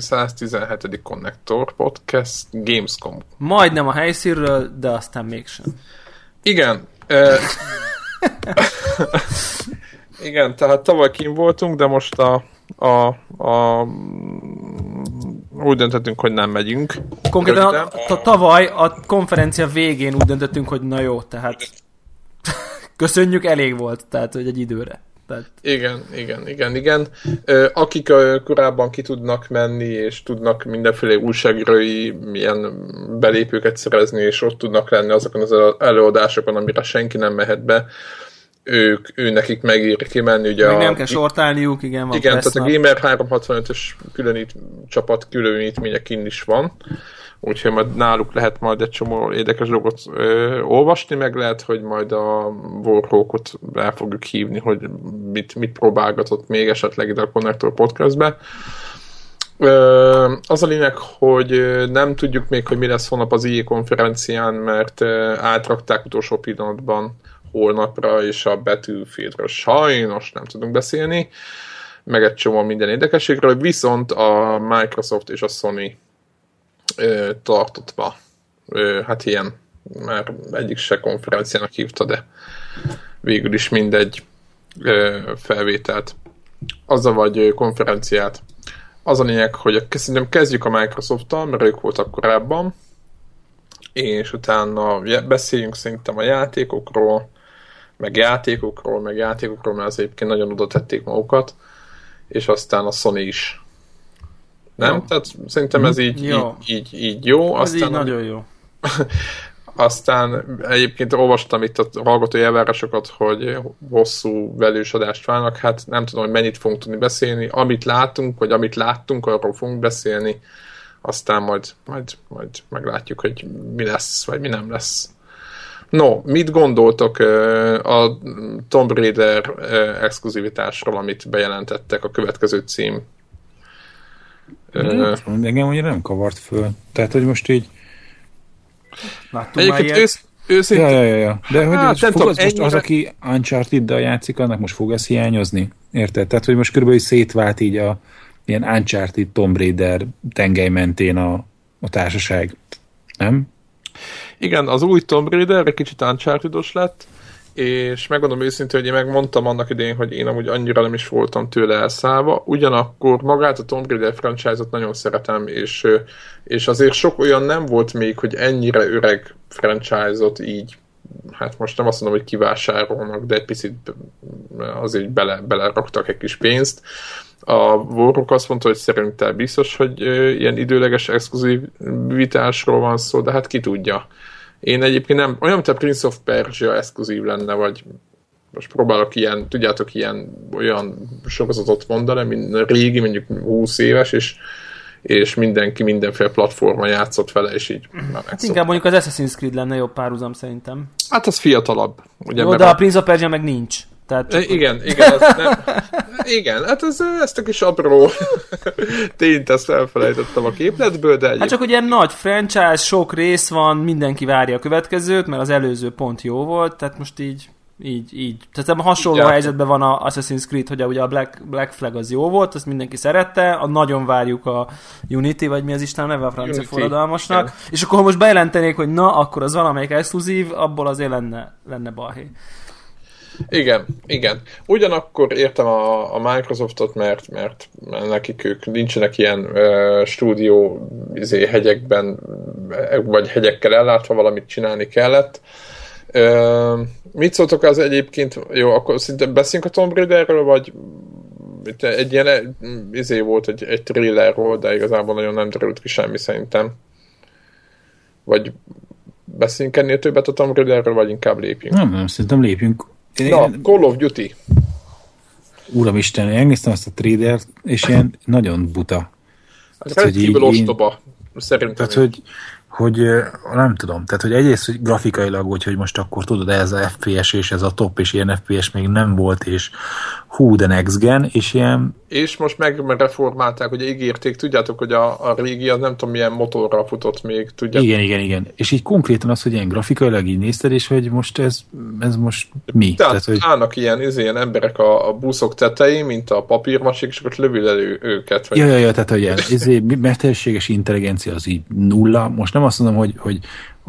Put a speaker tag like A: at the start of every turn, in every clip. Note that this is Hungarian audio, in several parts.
A: 217. Connector Podcast Gamescom.
B: Majdnem a helyszínről, de aztán mégsem.
A: Igen. E, igen, tehát tavaly kim voltunk, de most a, a, a úgy döntöttünk, hogy nem megyünk.
B: Konkrétan a, a, tavaly a konferencia végén úgy döntöttünk, hogy na jó, tehát köszönjük, elég volt, tehát hogy egy időre. Tehát...
A: Igen, igen, igen, igen. Akik korábban ki tudnak menni, és tudnak mindenféle újságírói milyen belépőket szerezni, és ott tudnak lenni azokon az előadásokon, amire senki nem mehet be, ők, ő nekik megér kimenni. Ugye
B: Még a, nem kell sortálniuk, igen,
A: van Igen, tehát a Gamer 365-ös különít, csapat különítménye kinn is van, úgyhogy majd náluk lehet majd egy csomó érdekes dolgot ö, olvasni, meg lehet, hogy majd a Warhawkot el fogjuk hívni, hogy mit, mit próbálgatott még esetleg ide a Connector podcastbe. Ö, az a lényeg, hogy nem tudjuk még, hogy mi lesz holnap az IE konferencián, mert átrakták utolsó pillanatban holnapra, és a betűfélről sajnos nem tudunk beszélni, meg egy csomó minden érdekességről, viszont a Microsoft és a Sony ö, tartott ma. Ö, hát ilyen, már egyik se konferenciának hívta, de végül is mindegy ö, felvételt. a vagy konferenciát. Az a lényeg, hogy szerintem kezdjük a Microsoft-tal, mert ők voltak korábban, és utána beszéljünk szerintem a játékokról, meg játékokról, meg játékokról, mert az egyébként nagyon oda tették magukat, és aztán a Sony is. Nem? Jó. Tehát szerintem ez így jó. Így, így, így jó.
B: Ez aztán így nagyon jó.
A: aztán egyébként olvastam itt a hallgatói elvárásokat, hogy hosszú velős adást válnak, hát nem tudom, hogy mennyit fogunk tudni beszélni. Amit látunk, vagy amit láttunk, arról fogunk beszélni, aztán majd, majd, majd meglátjuk, hogy mi lesz, vagy mi nem lesz. No, mit gondoltok a Tomb Raider exkluzivitásról, amit bejelentettek a következő cím?
C: Nem, engem ugye nem kavart föl. Tehát, hogy most így...
B: Láttunk Egyébként ősz,
C: őszintén... Ja, ja, ja. De hogy hát, fog az, most az, aki Uncharted-dal játszik, annak most fog ez hiányozni? Érted? Tehát, hogy most körülbelül szétvált így a ilyen Uncharted Tomb Raider tengely mentén a, a társaság. Nem?
A: Igen, az új Tomb Raider egy kicsit uncharted lett, és megmondom őszintén, hogy én megmondtam annak idején, hogy én amúgy annyira nem is voltam tőle elszállva, ugyanakkor magát a Tomb Raider franchise-ot nagyon szeretem, és, és azért sok olyan nem volt még, hogy ennyire öreg franchise-ot így hát most nem azt mondom, hogy kivásárolnak, de egy picit azért bele, beleraktak egy kis pénzt. A Warhawk azt mondta, hogy szerintem biztos, hogy ilyen időleges exkluzivitásról van szó, de hát ki tudja. Én egyébként nem, olyan, mint a Prince of Persia exkluzív lenne, vagy most próbálok ilyen, tudjátok, ilyen olyan sorozatot mondani, mint régi, mondjuk 20 éves, és és mindenki mindenféle platforma játszott vele, és így
B: már hát inkább mondjuk az Assassin's Creed lenne jobb párhuzam szerintem.
A: Hát az fiatalabb.
B: Ugye, Jó, de a, a Prince of Persia meg nincs. Tehát
A: csak igen, igen, az nem, igen, hát ez, ezt a kis apró tényt ezt elfelejtettem a képletből, de
B: egyéb... Hát csak ugye nagy franchise, sok rész van, mindenki várja a következőt, mert az előző pont jó volt, tehát most így így, így. Tehát hasonló ja. helyzetben van a Assassin's Creed, hogy ugye a Black, Black Flag az jó volt, azt mindenki szerette, a nagyon várjuk a Unity, vagy mi az Isten neve a francia Unity. forradalmasnak, és akkor ha most bejelentenék, hogy na, akkor az valamelyik exkluzív, abból azért lenne, lenne balhé.
A: Igen, igen. Ugyanakkor értem a, a Microsoftot, mert, mert nekik ők nincsenek ilyen uh, stúdió izé, hegyekben, vagy hegyekkel ellátva valamit csinálni kellett. Uh, mit szóltok az egyébként, jó, akkor szinte beszéljünk a Tomb Raiderről, vagy egy ilyen izé volt, egy, egy thriller volt, de igazából nagyon nem derült ki semmi szerintem. Vagy beszéljünk ennél többet a Tomb Raiderről, vagy inkább lépjünk?
C: Nem, nem, szerintem lépjünk
A: Na, Call of Duty.
C: Uramisten, én megnéztem ezt a trader és ilyen nagyon buta.
A: Hát tehát, hogy így, ostoba, szerintem.
C: Tehát, hogy hogy nem tudom, tehát hogy egyrészt hogy grafikailag, hogy, hogy most akkor tudod, ez a FPS és ez a top, és ilyen FPS még nem volt, és hú, de next gen, és ilyen...
A: És most meg reformálták, hogy ígérték, tudjátok, hogy a, a régi, az nem tudom milyen motorral futott még, tudjátok.
C: Igen, igen, igen. És így konkrétan az, hogy ilyen grafikailag így nézted, és hogy most ez, ez most mi?
A: Tehát, Tehát hogy... állnak ilyen, ez, ilyen emberek a, a buszok tetején, mint a papírmasik, és akkor lövül elő őket.
C: Vagy... Ja, ja, ja, tehát hogy ilyen, ez, mesterséges intelligencia az így nulla. Most nem azt mondom, hogy, hogy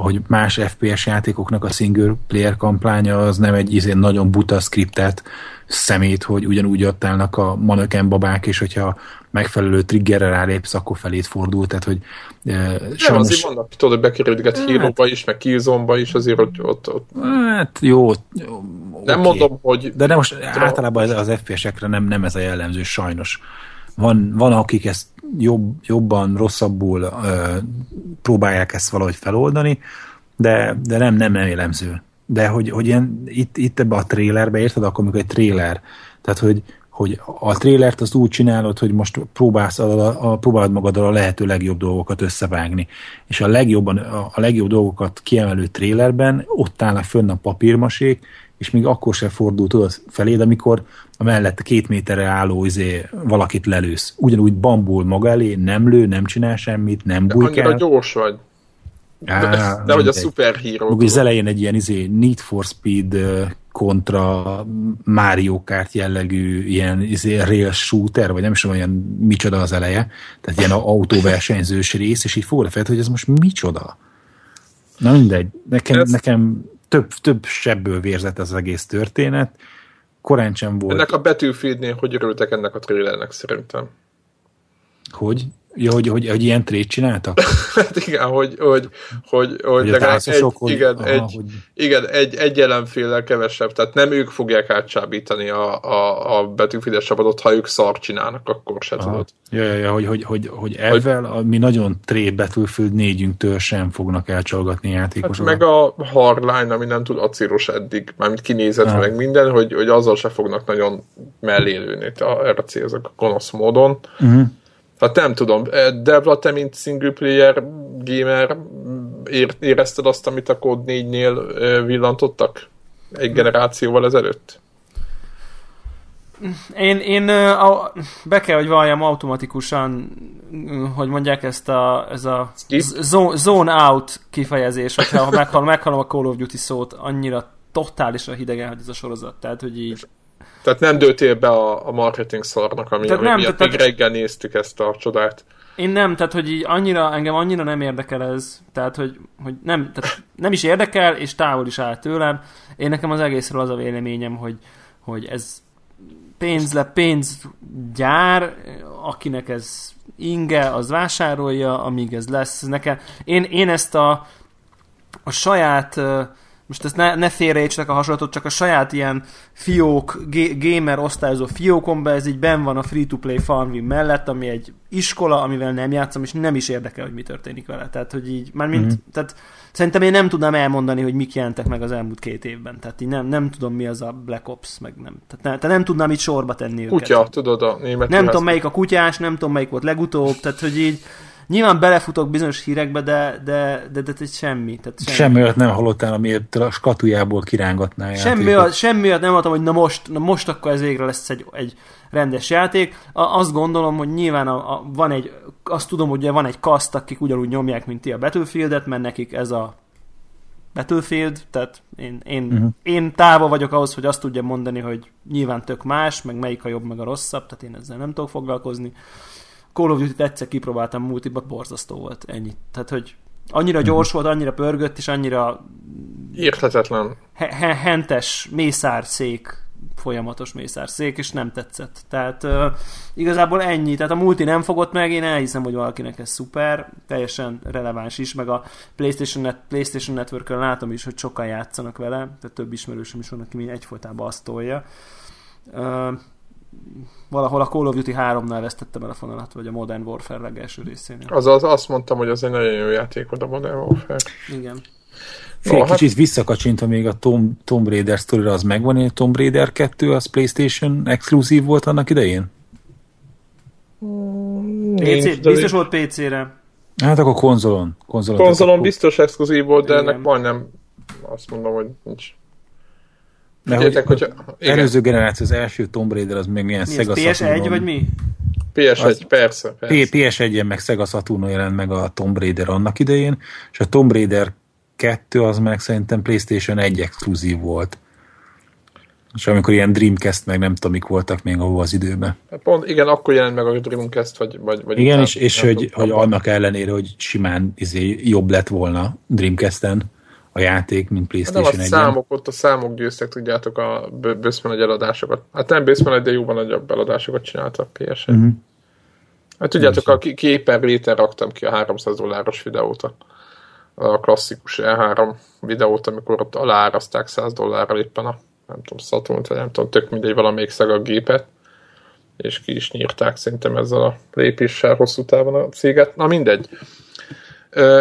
C: hogy más FPS játékoknak a single player kampánya az nem egy izén nagyon buta skriptet szemét, hogy ugyanúgy ott állnak a manöken babák, és hogyha megfelelő triggerre rálépsz, akkor felét fordul, tehát hogy
A: e, nem, sajnos... azért vannak, tudod, bekerülget hát, híróba is, meg killzone is, azért ott, ott, ott...
C: Hát jó, jó
A: Nem okay. mondom, hogy...
C: De nem most általában az FPS-ekre nem, nem ez a jellemző, sajnos. Van, van akik ezt jobb, jobban, rosszabbul ö, próbálják ezt valahogy feloldani, de, de nem, nem, nem. De hogy, hogy ilyen, itt, itt ebbe a trélerbe, érted, akkor amikor egy tréler, tehát hogy, hogy a trélert azt úgy csinálod, hogy most próbálsz a, a, próbálod magaddal a lehető legjobb dolgokat összevágni. És a legjobban, a, a legjobb dolgokat kiemelő trélerben ott állnak fönn a papírmasék, és még akkor sem fordul tudod feléd, amikor a mellett két méterre álló izé, valakit lelősz. Ugyanúgy bambul maga elé, nem lő, nem csinál semmit, nem bujkál.
A: Annyira gyors vagy. Á, de, de hogy a szuperhíró.
C: Az elején egy ilyen izé, Need for Speed kontra Mario Kart jellegű ilyen izé, rail shooter, vagy nem is olyan micsoda az eleje, tehát ilyen autóversenyzős rész, és így fogod fel, hogy ez most micsoda. Na mindegy, nekem, ez... nekem több, több sebből vérzett az egész történet, korán sem volt.
A: Ennek a betűfédnél hogy örültek ennek a trailernek szerintem?
C: Hogy? Ja, hogy, hogy, hogy ilyen trét csináltak?
A: hát igen, hogy, hogy, hogy, hogy legalább egy, hogy, igen, aha, egy, hogy... igen, egy, egy ellenféllel kevesebb, tehát nem ők fogják átsábítani a, a, a betűfides csapatot, ha ők szar csinálnak, akkor se aha. tudod.
C: Ja, ja, ja, hogy, hogy, hogy, hogy ezzel hogy... mi nagyon tré Battlefield négyünktől sem fognak elcsalgatni játékosokat.
A: Hát meg a hardline, ami nem tud acélos eddig, mármint kinézett meg minden, hogy, hogy azzal se fognak nagyon mellélőni, erre célzak a gonosz módon. Uh-huh Hát nem tudom, Devla, te mint single player gamer érezted azt, amit a Code 4-nél eh, villantottak egy generációval ezelőtt?
B: Én, én a, be kell, hogy valljam automatikusan, hogy mondják ezt a, ez a zone, zone out kifejezés, hogyha meghal, meghalom a Call of Duty szót, annyira totálisan hidegen, hogy ez a sorozat. Tehát, hogy így
A: tehát nem dőltél be a, a marketing szarnak, ami, ami nem, miatt tehát, még reggel néztük ezt a csodát.
B: Én nem, tehát hogy így annyira, engem annyira nem érdekel ez, tehát hogy, hogy nem, tehát nem is érdekel, és távol is áll tőlem. Én nekem az egészről az a véleményem, hogy, hogy ez pénz le, pénz gyár, akinek ez inge, az vásárolja, amíg ez lesz. Nekem, én, én ezt a, a saját uh, most ezt ne, ne félreértsenek a hasonlatot, csak a saját ilyen fiók, gamer osztályozó fiókomba, ez így ben van a free-to-play Farmville mellett, ami egy iskola, amivel nem játszom, és nem is érdekel, hogy mi történik vele. Tehát, hogy így, már mint, mm-hmm. tehát szerintem én nem tudnám elmondani, hogy mik jelentek meg az elmúlt két évben. Tehát így nem, nem tudom, mi az a Black Ops, meg nem. Tehát, ne, tehát nem tudnám itt sorba tenni
A: Kutya, őket. tudod, a német.
B: Nem tudom, melyik a kutyás, nem tudom, melyik volt legutóbb, tehát, hogy így Nyilván belefutok bizonyos hírekbe, de, de, de, de, de semmi. Tehát
C: semmi. semmi olyat nem hallottál, amiért a skatujából kirángatnál
B: semmi olyat, semmi olyat nem hallottam, hogy na most, na most akkor ez végre lesz egy, egy rendes játék. A, azt gondolom, hogy nyilván a, a, van egy, azt tudom, hogy van egy kaszt, akik ugyanúgy nyomják, mint ti a Battlefieldet, mert nekik ez a Battlefield, tehát én, én, uh-huh. én távol vagyok ahhoz, hogy azt tudjam mondani, hogy nyilván tök más, meg melyik a jobb, meg a rosszabb, tehát én ezzel nem tudok foglalkozni. Call of Duty-t egyszer kipróbáltam multiba, borzasztó volt, ennyi. Tehát, hogy annyira mhm. gyors volt, annyira pörgött, és annyira
A: érthetetlen.
B: He- hentes mészárszék, folyamatos mészárszék, és nem tetszett. Tehát uh, igazából ennyi. Tehát a multi nem fogott meg, én elhiszem, hogy valakinek ez szuper, teljesen releváns is, meg a PlayStation, Net, PlayStation Network-ön látom is, hogy sokan játszanak vele, tehát több ismerősöm is van, aki egyfolytában azt tolja. Uh, valahol a Call of Duty 3-nál vesztettem el a fonalat, vagy a Modern Warfare legelső részénél.
A: Azaz azt mondtam, hogy az egy nagyon jó játék volt a Modern Warfare.
B: Igen.
C: Fél oh, kicsit hát... visszakacsintva még a Tom, Tomb Raider story az megvan, hogy Tomb Raider 2 az Playstation exkluzív volt annak idején?
B: PC, biztos volt PC-re.
C: Hát akkor konzolon.
A: Konzolon, konzolon biztos exkluzív volt, de ennek majdnem azt mondom, hogy nincs.
C: Figyeljetek, hogy előző generáció, az első Tomb Raider, az még milyen mi Sega
B: PS1 vagy mi?
A: PS1, az, persze, persze.
C: PS1-en meg Sega Saturn jelent meg a Tomb Raider annak idején, és a Tomb Raider 2 az meg szerintem PlayStation 1 exkluzív volt. És amikor ilyen Dreamcast meg nem tudom, mik voltak még ahol az időben.
A: Pont, igen, akkor jelent meg a Dreamcast, vagy, vagy, vagy
C: Igen, és, és hogy, hogy annak ellenére, hogy simán izé, jobb lett volna Dreamcast-en a játék, mint PlayStation 1
A: hát Nem a számok, ott a számok győztek, tudjátok, a bőszben nagy eladásokat. Hát nem bőszben de jóban nagyobb eladásokat csináltak ps uh-huh. Hát tudjátok, a képen réten raktam ki a 300 dolláros videót, a, klasszikus E3 videót, amikor ott alááraszták 100 dollárral éppen a nem tudom, Saturn, vagy nem tudom, tök mindegy valamelyik a gépet, és ki is nyírták szerintem ezzel a lépéssel hosszú távon a céget. Na mindegy.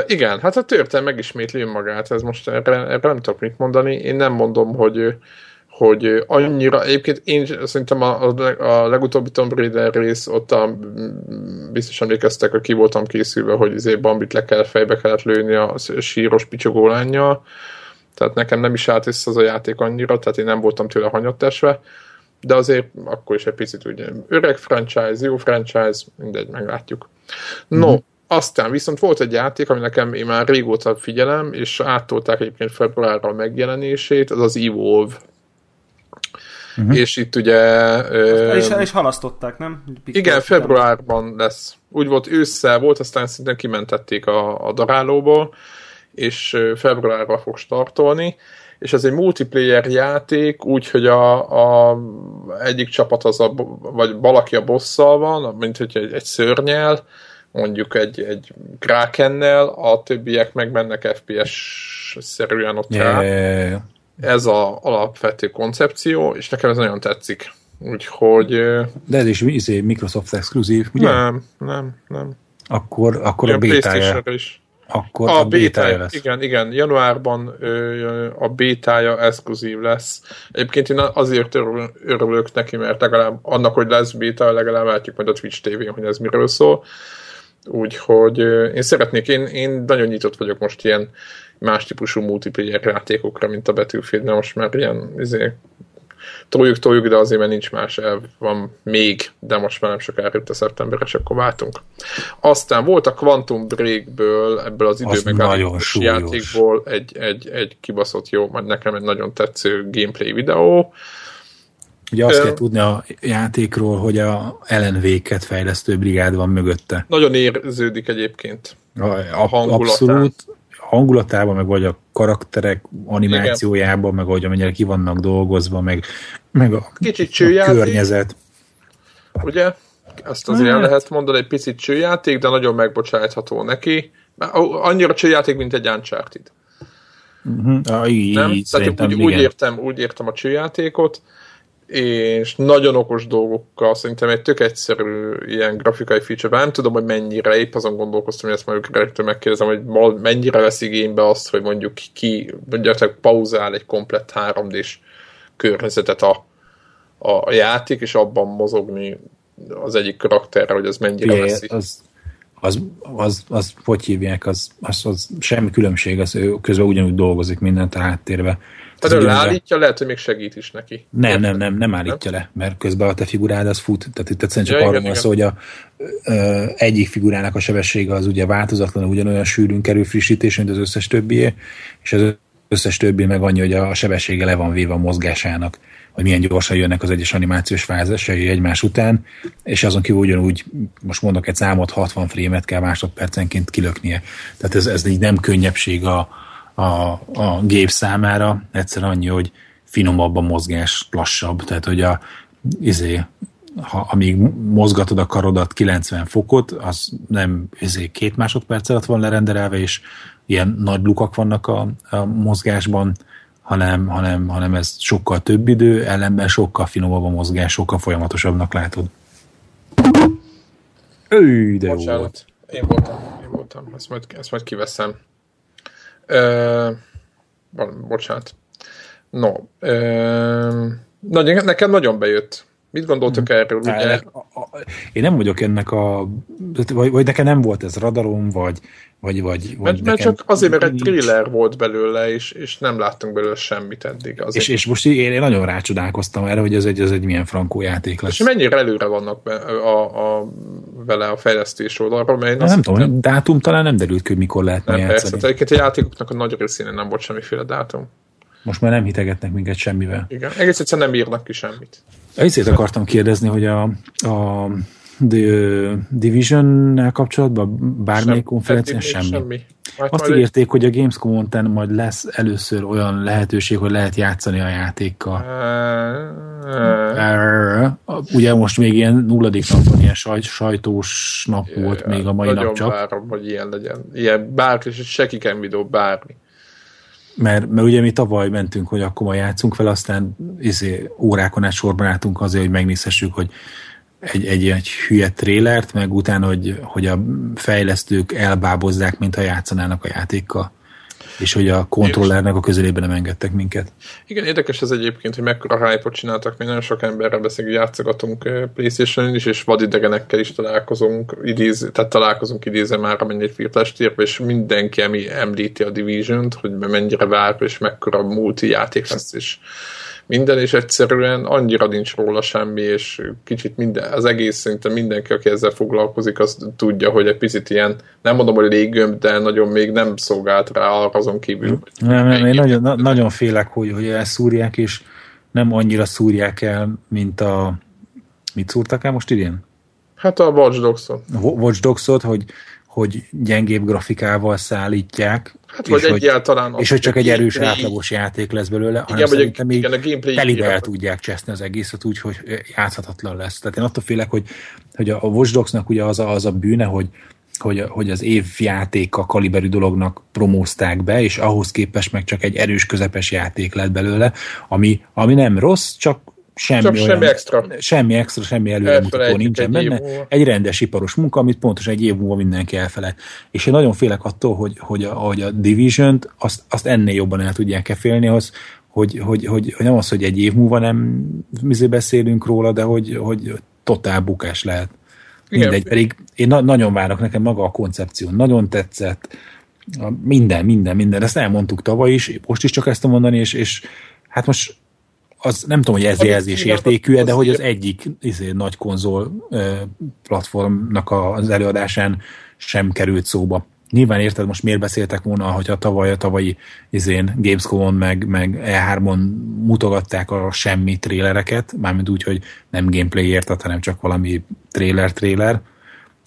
A: Igen, hát a történet megismétli önmagát, ez most erre, erre nem tudok mit mondani. Én nem mondom, hogy hogy annyira, egyébként én szerintem a, a, a legutóbbi Tomb Raider rész, ott a, biztos emlékeztek, hogy ki voltam készülve, hogy izé Bambit le kell, fejbe kellett lőni a síros picsogó lányjal, tehát nekem nem is állt össze az a játék annyira, tehát én nem voltam tőle hanyattesve, de azért akkor is egy picit ugye öreg franchise, jó franchise, mindegy, meglátjuk. No, mm-hmm. Aztán viszont volt egy játék, ami nekem én már régóta figyelem, és áttolták egyébként februárra a megjelenését, az az Evolve. Uh-huh. És itt ugye...
B: Ö, és, és halasztották, nem?
A: Pikkel igen, februárban lesz. Úgy volt ősszel volt, aztán szintén kimentették a, a darálóból, és februárra fog startolni, és ez egy multiplayer játék, úgyhogy a, a egyik csapat az a, vagy valaki a bosszal van, mint hogy egy, egy szörnyel, mondjuk egy, egy krakennel, a többiek meg mennek FPS-szerűen ott rá. Yeah. Ez a alapvető koncepció, és nekem ez nagyon tetszik. Úgyhogy...
C: De ez is izé, Microsoft exkluzív, ugye?
A: Nem, nem, nem.
C: Akkor, akkor a bétája. is akkor a, a bétája lesz.
A: Igen, igen, januárban ö, a bétája exkluzív lesz. Egyébként én azért örül, örülök neki, mert legalább annak, hogy lesz béta, legalább látjuk majd a Twitch TV-n, hogy ez miről szól. Úgyhogy én szeretnék, én, én nagyon nyitott vagyok most ilyen más típusú multiplayer játékokra, mint a Battlefield, de most már ilyen izé, toljuk, toljuk, de azért mert nincs más elv, van még, de most már nem sokára jött a szeptember, és akkor váltunk. Aztán volt a Quantum Breakből, ebből az időmegállítós játékból egy, egy, egy kibaszott jó, nekem egy nagyon tetsző gameplay videó.
C: Ugye azt Ö, kell tudni a játékról, hogy a LNV-ket fejlesztő brigád van mögötte.
A: Nagyon érződik egyébként a, a hangulatán. Abszolút,
C: hangulatában, meg vagy a karakterek animációjában, Igen. meg ahogy amennyire ki vannak dolgozva, meg, meg a,
A: Kicsit csőjáték, a környezet. Ugye? Ezt azért hát. lehet mondani, egy picit csőjáték, de nagyon megbocsátható neki. Annyira csőjáték, mint egy Uncharted.
C: Uh-huh. Ah, így,
A: nem? Így, Tehát úgy, úgy, értem, úgy értem a csőjátékot, és nagyon okos dolgokkal, szerintem egy tök egyszerű ilyen grafikai feature, nem tudom, hogy mennyire, épp azon gondolkoztam, hogy ezt majd Gregtől megkérdezem, hogy mennyire vesz igénybe azt, hogy mondjuk ki, mondjátok, pauzál egy komplett 3D-s környezetet a, a, játék, és abban mozogni az egyik karakterre, hogy az mennyire
C: Fé, veszi. Az, az, az, az, hogy hívják, az, az, az semmi különbség, az ő közben ugyanúgy dolgozik mindent a háttérbe.
A: Tehát ő leállítja, lehet, hogy még segít is neki.
C: Nem, nem, nem, nem állítja nem? le, mert közben a te figurád az fut, tehát itt egyszerűen csak ja, arról van szó, hogy a, ö, egyik figurának a sebessége az ugye változatlanul ugyanolyan sűrűn kerül frissítés, mint az összes többié, és az összes többi meg annyi, hogy a sebessége le van véve a mozgásának, hogy milyen gyorsan jönnek az egyes animációs fázisai egymás után, és azon kívül ugyanúgy, most mondok egy számot, 60 frémet kell másodpercenként kilöknie. Tehát ez, ez így nem könnyebbség a, a, a gép számára, egyszer annyi, hogy finomabb a mozgás, lassabb, tehát hogy a, izé, ha, amíg mozgatod a karodat 90 fokot, az nem izé, két másodperc alatt van lerenderelve, és ilyen nagy lukak vannak a, a mozgásban, hanem, hanem, hanem ez sokkal több idő, ellenben sokkal finomabb a mozgás, sokkal folyamatosabbnak látod. Ő, de
A: Bocsánat, jó volt. Én voltam, én voltam. Ezt majd, ezt majd kiveszem. Bocsánat. No. Uh, nagyon, nekem nagyon bejött. Mit gondoltok mm. erről? Ugye?
C: Én nem vagyok ennek a vagy, vagy nekem nem volt ez radarom, vagy, vagy, vagy,
A: vagy mert, mert csak azért, mert egy thriller volt belőle, és, és nem láttunk belőle semmit eddig.
C: És, és most én, én nagyon rácsodálkoztam erre, hogy ez egy, ez egy milyen frankó játék lesz.
A: És mennyire előre vannak be a, a, vele a fejlesztés oldalról, mert
C: én nem tudom, nem... dátum talán nem derült ki, hogy mikor lehet
A: nem, játszani. Persze, egyébként a játékoknak a nagy részén nem volt semmiféle dátum.
C: Most már nem hitegetnek minket semmivel.
A: Igen, egész egyszerűen nem írnak ki semmit.
C: Egészét akartam kérdezni, hogy a, a The Division-nel kapcsolatban bármelyik konferencián semmi. semmi. Azt ígérték, egy... hogy a Gamescom-on majd lesz először olyan lehetőség, hogy lehet játszani a játékkal. Ugye most még ilyen nulladik napon ilyen saj, sajtós nap volt még a mai nap csak.
A: várom, hogy ilyen legyen. Ilyen bárki, seki videó, bármi.
C: Mert, mert ugye mi tavaly mentünk, hogy akkor ma játszunk fel, aztán izé, órákon át sorban álltunk azért, hogy megnézhessük, hogy egy, egy, egy hülye trélert, meg utána, hogy, hogy a fejlesztők elbábozzák, mint ha játszanának a játékkal és hogy a kontrollernek a közelében nem engedtek minket.
A: Igen, érdekes ez egyébként, hogy mekkora hype csináltak, mi nagyon sok emberrel beszélünk, játszogatunk playstation is, és vadidegenekkel is találkozunk, idéz, tehát találkozunk idézve már amennyit virtuális és mindenki ami említi a Division-t, hogy mennyire vár, és mekkora multi játék lesz, és minden, és egyszerűen annyira nincs róla semmi, és kicsit minden, az egész szerintem mindenki, aki ezzel foglalkozik, az tudja, hogy egy picit ilyen, nem mondom, hogy légömb, de nagyon még nem szolgált rá azon kívül.
C: Nem, nem, én nagyon, na, nagyon félek, hogy, hogy elszúrják, és nem annyira szúrják el, mint a mit szúrtak el most idén?
A: Hát a Watch Dogs-ot.
C: Watch Dogs-ot, hogy, hogy gyengébb grafikával szállítják,
A: Hát és vagy hogy, egyáltalán...
C: És hogy csak egy erős, gameplay... átlagos játék lesz belőle, igen, hanem szerintem még igen, a gameplay telibe el tudják cseszni az egészet úgy, hogy játszhatatlan lesz. Tehát én attól félek, hogy, hogy a Watch Dogs-nak ugye az a, az a bűne, hogy, hogy, hogy az évjáték a kaliberű dolognak promózták be, és ahhoz képest meg csak egy erős, közepes játék lett belőle, ami, ami nem rossz, csak semmi, Csak olyan,
A: semmi extra.
C: Semmi extra, semmi előremutató nincsen egy benne. Egy rendes iparos munka, amit pontosan egy év múlva mindenki elfeled. És én nagyon félek attól, hogy, hogy, a, hogy a Division-t azt, azt ennél jobban el tudják kefélni, az, hogy, hogy, hogy, hogy nem az, hogy egy év múlva nem beszélünk róla, de hogy, hogy totál bukás lehet. Mindegy, Igen. pedig én na- nagyon várok, nekem maga a koncepció nagyon tetszett, minden, minden, minden, ezt elmondtuk tavaly is, most is csak ezt mondani, és, és hát most az nem tudom, hogy ez jelzés értékű de hogy az egyik izé, nagy konzol platformnak az előadásán sem került szóba. Nyilván érted, most miért beszéltek volna, hogy a tavaly, a tavalyi izén Gamescom-on meg, meg E3-on mutogatták a semmi trélereket, mármint úgy, hogy nem gameplay érted, hanem csak valami trailer-trailer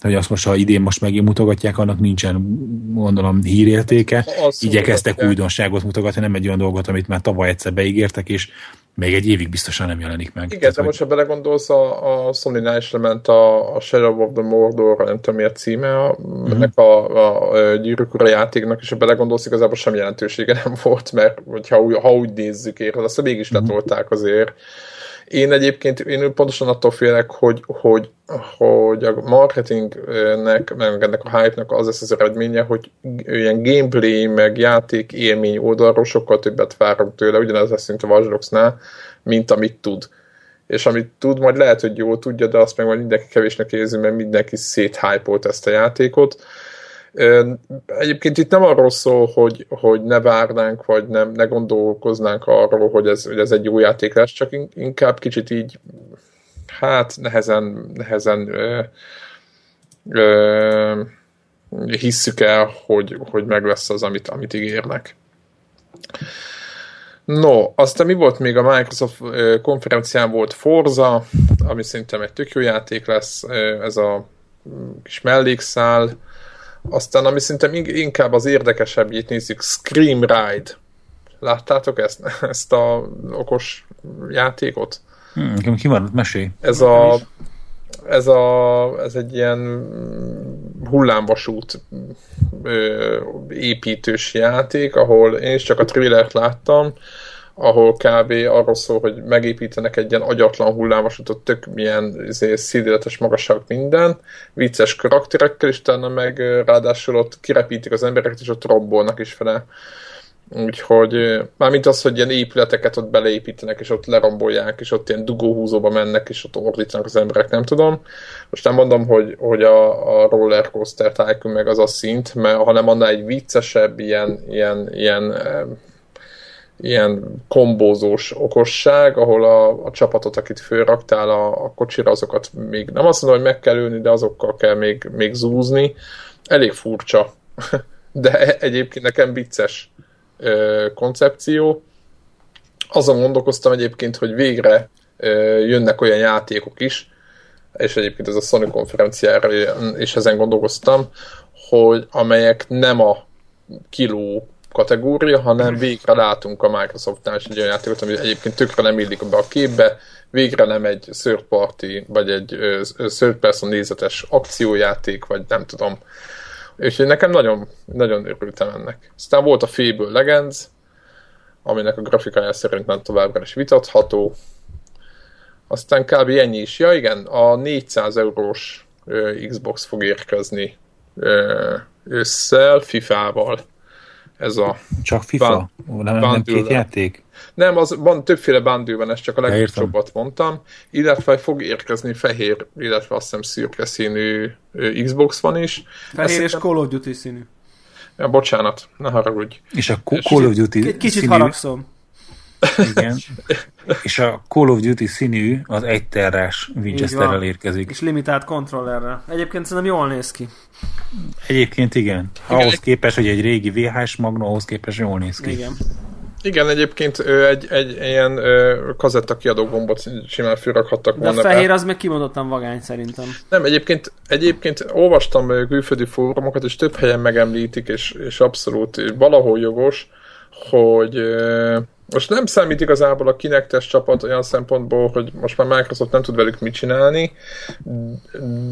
C: hogy azt most, ha idén most megint mutogatják, annak nincsen, gondolom, hírértéke. Azt Igyekeztek újdonságot mutogatni, nem egy olyan dolgot, amit már tavaly egyszer beígértek, és még egy évig biztosan nem jelenik meg.
A: Igen, Tehát, de hogy... most ha belegondolsz, a, a Sony-nál is lement a, a Shadow of the Mordor, nem tudom mi a címe, a, uh-huh. ennek a, a, a gyűrűk ura játéknak, és ha belegondolsz, igazából sem jelentősége nem volt, mert hogyha, ha úgy nézzük, érted, azt mégis letolták azért én egyébként én pontosan attól félek, hogy, hogy, hogy a marketingnek, meg ennek a hype-nak az lesz az eredménye, hogy ilyen gameplay, meg játék élmény oldalról sokkal többet várunk tőle, ugyanez lesz, mint a Watch mint amit tud. És amit tud, majd lehet, hogy jól tudja, de azt meg majd mindenki kevésnek érzi, mert mindenki széthypolt ezt a játékot Egyébként itt nem arról szól, hogy, hogy ne várnánk, vagy nem, ne gondolkoznánk arról, hogy ez, hogy ez egy jó játék lesz, csak inkább kicsit így, hát nehezen, nehezen ö, ö, hisszük el, hogy, hogy meg lesz az, amit, amit ígérnek. No, aztán mi volt még a Microsoft konferencián volt Forza, ami szerintem egy tök jó játék lesz, ez a mm, kis mellékszál, aztán, ami szerintem inkább az érdekesebb, itt nézzük, Scream Ride. Láttátok ezt, ezt a okos játékot?
C: Hmm, ki van? Mesélj.
A: Ez a, ez, a, ez egy ilyen hullámvasút ö, építős játék, ahol én is csak a trailert láttam, ahol kb. arról szól, hogy megépítenek egy ilyen agyatlan hullámvasutat, tök milyen izé, szídületes magasság minden, vicces karakterekkel, és utána meg ráadásul ott kirepítik az embereket, és ott rombolnak is fele. Úgyhogy mármint az, hogy ilyen épületeket ott beleépítenek, és ott lerombolják, és ott ilyen dugóhúzóba mennek, és ott ordítanak az emberek, nem tudom. Most nem mondom, hogy, hogy a, a roller coaster tycoon meg az a szint, mert hanem annál egy viccesebb, ilyen, ilyen, ilyen ilyen kombózós okosság, ahol a, a csapatot, akit fölraktál a, a kocsira, azokat még nem azt mondom, hogy meg kell ülni, de azokkal kell még, még zúzni. Elég furcsa, de egyébként nekem vicces ö, koncepció. Azon gondolkoztam egyébként, hogy végre ö, jönnek olyan játékok is, és egyébként ez a Sony konferenciára, és ezen gondolkoztam, hogy amelyek nem a kiló kategória, hanem végre látunk a Microsoftnál is egy olyan játékot, ami egyébként tökre nem illik be a képbe, végre nem egy third party, vagy egy third person nézetes akciójáték, vagy nem tudom. Úgyhogy nekem nagyon, nagyon örültem ennek. Aztán volt a Fable Legends, aminek a grafikája szerintem továbbra is vitatható. Aztán kb. ennyi is. Ja igen, a 400 eurós Xbox fog érkezni ősszel, FIFA-val ez a...
C: Csak FIFA? Ban, nem, nem két játék?
A: Nem, az van többféle van, ezt csak a legjobbat mondtam, illetve fog érkezni fehér, illetve azt hiszem szürke színű Xbox van is.
B: Fehér és Call of Duty színű.
A: Ja, bocsánat, ne haragudj.
C: És a Call of Duty
B: Kicsit színű... haragszom.
C: Igen. és a Call of Duty színű az egy terrás Winchesterrel érkezik.
B: És limitált kontrollerrel. Egyébként szerintem jól néz ki.
C: Egyébként igen. igen ahhoz képest, hogy egy régi VHS Magno, ahhoz képest jól néz ki.
B: Igen.
A: Igen, egyébként egy, egy ilyen kazetta kiadó gombot simán fölrakhattak
B: volna. De a fehér be. az meg kimondottan vagány szerintem.
A: Nem, egyébként, egyébként olvastam külföldi fórumokat, és több helyen megemlítik, és, és abszolút valahol jogos, hogy most nem számít igazából a Kinectes csapat olyan szempontból, hogy most már Microsoft nem tud velük mit csinálni,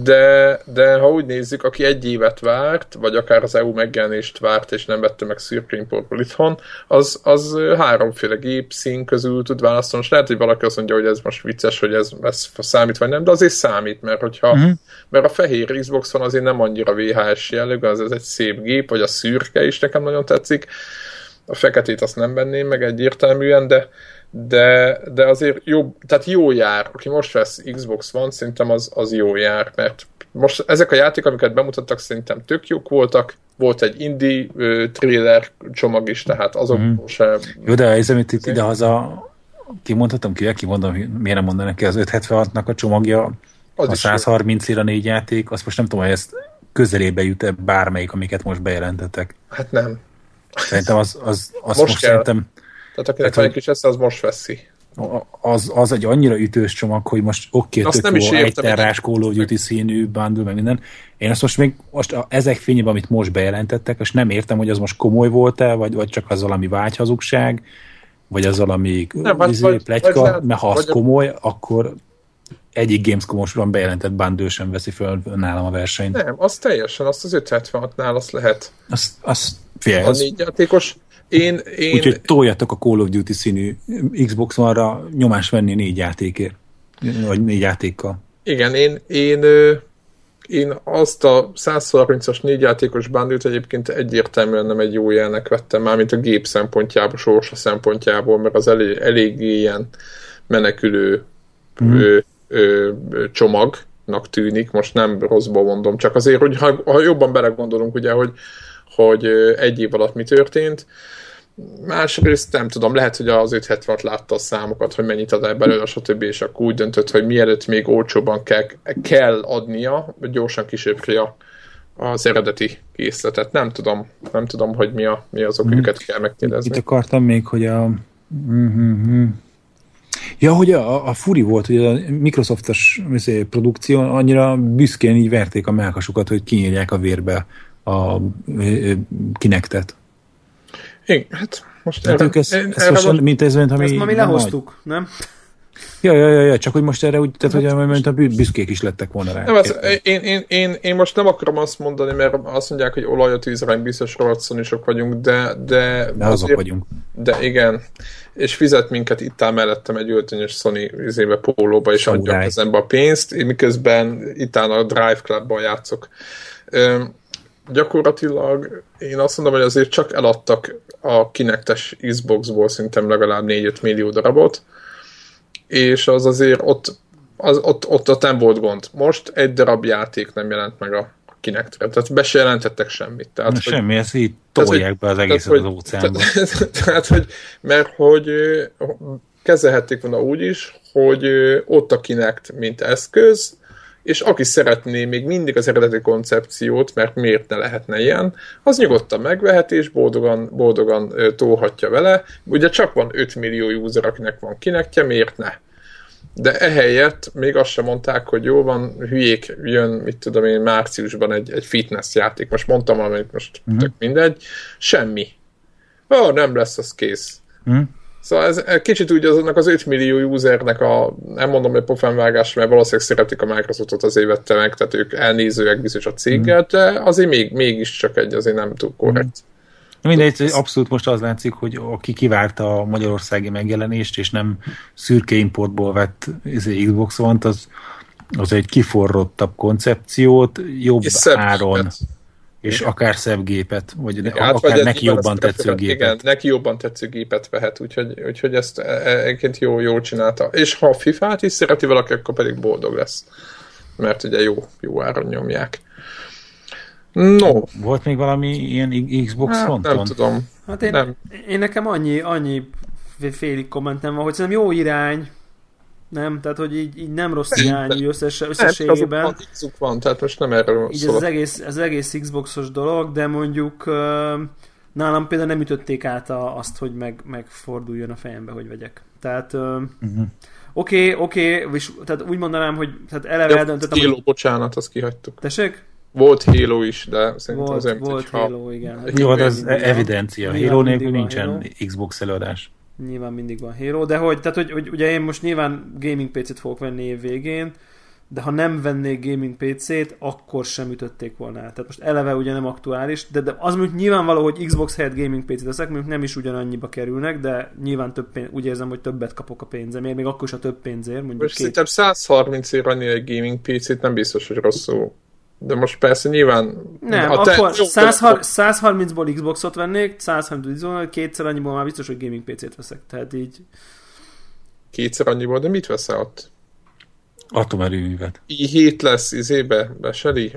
A: de, de ha úgy nézzük, aki egy évet várt, vagy akár az EU megjelenést várt, és nem vette meg szürkényportból itthon, az, az háromféle gép szín közül tud választani. Most lehet, hogy valaki azt mondja, hogy ez most vicces, hogy ez, ez számít, vagy nem, de azért számít, mert hogyha, uh-huh. mert a fehér Xbox van azért nem annyira VHS jellegű, az ez egy szép gép, vagy a szürke is nekem nagyon tetszik, a feketét azt nem venném meg egyértelműen, de, de, de azért jó, tehát jó jár. Aki most vesz Xbox One, szerintem az, az jó jár, mert most ezek a játékok, amiket bemutattak, szerintem tök jók voltak. Volt egy indie uh, trailer csomag is, tehát azok mm. se...
C: Jó, de ez, amit itt idehaza kimondhatom ki, kimondom, miért nem mondanak ki az 576-nak a csomagja, az a 130 ira négy játék, azt most nem tudom, hogy ezt közelébe jut-e bármelyik, amiket most bejelentettek.
A: Hát nem.
C: Szerintem az, az, az most, most szerintem...
A: Tehát akinek van egy kis esze, az most veszi.
C: Az, az egy annyira ütős csomag, hogy most oké, okay, tök jó, egy terrás Call of Duty színű bundle, meg minden. Én azt most még, most a, ezek fényében, amit most bejelentettek, és nem értem, hogy az most komoly volt-e, vagy, vagy csak az valami vágyhazugság, vagy az valami nem, vagy, izé, pletyka, vagy, mert ha az vagy, komoly, akkor egyik Gamescom-osban bejelentett bundle sem veszi föl nálam a versenyt.
A: Nem, az teljesen, azt az 576-nál azt lehet.
C: Azt, azt Fél,
A: a négy játékos. Én, én...
C: Úgyhogy toljatok a Call of Duty színű Xbox One-ra nyomás venni négy játékért. Vagy négy játékkal.
A: Igen, én, én, én azt a 130-as négy játékos bándült egyébként egyértelműen nem egy jó jelnek vettem már, mint a gép szempontjából, sorsa szempontjából, mert az elég, elég ilyen menekülő mm. ö, ö, csomagnak tűnik, most nem rosszból mondom, csak azért, hogy ha, ha jobban belegondolunk, ugye, hogy hogy egy év alatt mi történt. Másrészt nem tudom, lehet, hogy az 576 látta a számokat, hogy mennyit ad el belőle, stb. és akkor úgy döntött, hogy mielőtt még olcsóban kell, kell adnia, gyorsan kísérje az eredeti készletet. Nem tudom, nem tudom, hogy mi, a, mi azok, hmm. őket kell megkérdezni.
C: Itt akartam még, hogy a mm-hmm. Ja, hogy a, a furi volt, hogy a Microsoftos izé, produkció annyira büszkén így verték a melkasukat, hogy kinyírják a vérbe a kinektet.
A: Igen, hát most
C: hát erre, ők ezt, ezt erre most, most mint ez, mint ami...
B: Ezt ma mi lehoztuk, nagy. nem?
C: Ja, ja, ja, ja, csak hogy most erre úgy, tehát, hogy mert a büszkék is lettek volna rá.
A: Nem, ez, én, én, én, én, most nem akarom azt mondani, mert azt mondják, hogy olaj a tűzre, biztos rovatszonyosok vagyunk, de... De,
C: de azok azért, vagyunk.
A: De igen, és fizet minket itt áll mellettem egy öltönyös Sony izébe, pólóba, és adja a kezembe a pénzt, én miközben itt áll a Drive Clubban játszok. Gyakorlatilag én azt mondom, hogy azért csak eladtak a kinektes Xboxból szerintem legalább 4-5 millió darabot, és az azért ott, az, ott, ott, ott nem volt gond. Most egy darab játék nem jelent meg a Kinectre, tehát be se jelentettek semmit. Tehát,
C: Na, hogy, semmi, ezt így tolják be az egészet az óceánba.
A: Tehát, tehát, hogy, mert hogy kezelhették volna úgy is, hogy ott a Kinect, mint eszköz, és aki szeretné még mindig az eredeti koncepciót, mert miért ne lehetne ilyen, az nyugodtan megveheti, és boldogan, boldogan tolhatja vele. Ugye csak van 5 millió user, akinek van kinekje, miért ne? De ehelyett még azt sem mondták, hogy jó van, hülyék, jön, mit tudom én, márciusban egy, egy fitness játék. Most mondtam valamit, most uh-huh. tök mindegy. Semmi. Ó, nem lesz, az kész. Uh-huh. Szóval ez kicsit úgy azonnak az 5 millió usernek a, nem mondom, hogy pofánvágás, mert valószínűleg szeretik a Microsoftot az évette meg, tehát ők elnézőek biztos a céggel, de azért még, mégis csak egy, azért nem túl korrekt.
C: Mm. Mindegy, abszolút most az látszik, hogy aki kivárta a magyarországi megjelenést, és nem szürke importból vett izé, Xbox One-t, az, az egy kiforrottabb koncepciót, jobb áron. Szebb és akár szebb gépet, vagy igen, akár vagy neki jobban tetsző gépet. Igen,
A: neki jobban tetsző gépet vehet, úgyhogy, úgyhogy ezt e, e, egyébként jó, jól csinálta. És ha a FIFA-t is szereti valaki, akkor pedig boldog lesz. Mert ugye jó, jó áron nyomják. No.
C: Volt még valami ilyen Xbox hát,
A: fronton? Nem tudom.
B: Hát én,
A: nem.
B: én nekem annyi, annyi félig kommentem van, hogy szerintem jó irány, nem? Tehát, hogy így, így nem rossz irányú összes, összességében. Nem,
A: van, van, tehát most nem erről
B: így szól. Ez az egész, az egész Xboxos dolog, de mondjuk nálam például nem ütötték át a, azt, hogy meg, megforduljon a fejembe, hogy vegyek. Tehát uh, uh-huh. oké, okay, oké, okay, tehát úgy mondanám, hogy tehát eleve eldöntöttem,
A: Halo, hogy... bocsánat, azt kihagytuk.
B: Tessék?
A: Volt Halo is, de szerintem
B: volt,
A: azért,
B: Volt Halo, ha... igen.
C: Jó, hát ez evidencia. Halo nélkül nincsen Halo. Xbox előadás
B: nyilván mindig van Halo, de hogy, tehát, hogy, hogy ugye én most nyilván gaming PC-t fogok venni év végén, de ha nem vennék gaming PC-t, akkor sem ütötték volna Tehát most eleve ugye nem aktuális, de, de az mondjuk nyilvánvaló, hogy Xbox helyett gaming PC-t veszek, mondjuk nem is ugyanannyiba kerülnek, de nyilván több pénz, úgy érzem, hogy többet kapok a pénzemért, még akkor is a több pénzért. Mondjuk
A: most két... szerintem 130 ér annyi egy gaming PC-t nem biztos, hogy rosszul de most persze nyilván...
B: Nem, ha te, akkor 130-ból Xboxot vennék, 130-ból, kétszer annyiból már biztos, hogy gaming PC-t veszek. Tehát így...
A: Kétszer annyiból, de mit veszel ott?
C: Atomerőművet.
A: i7 lesz izébe, beseli?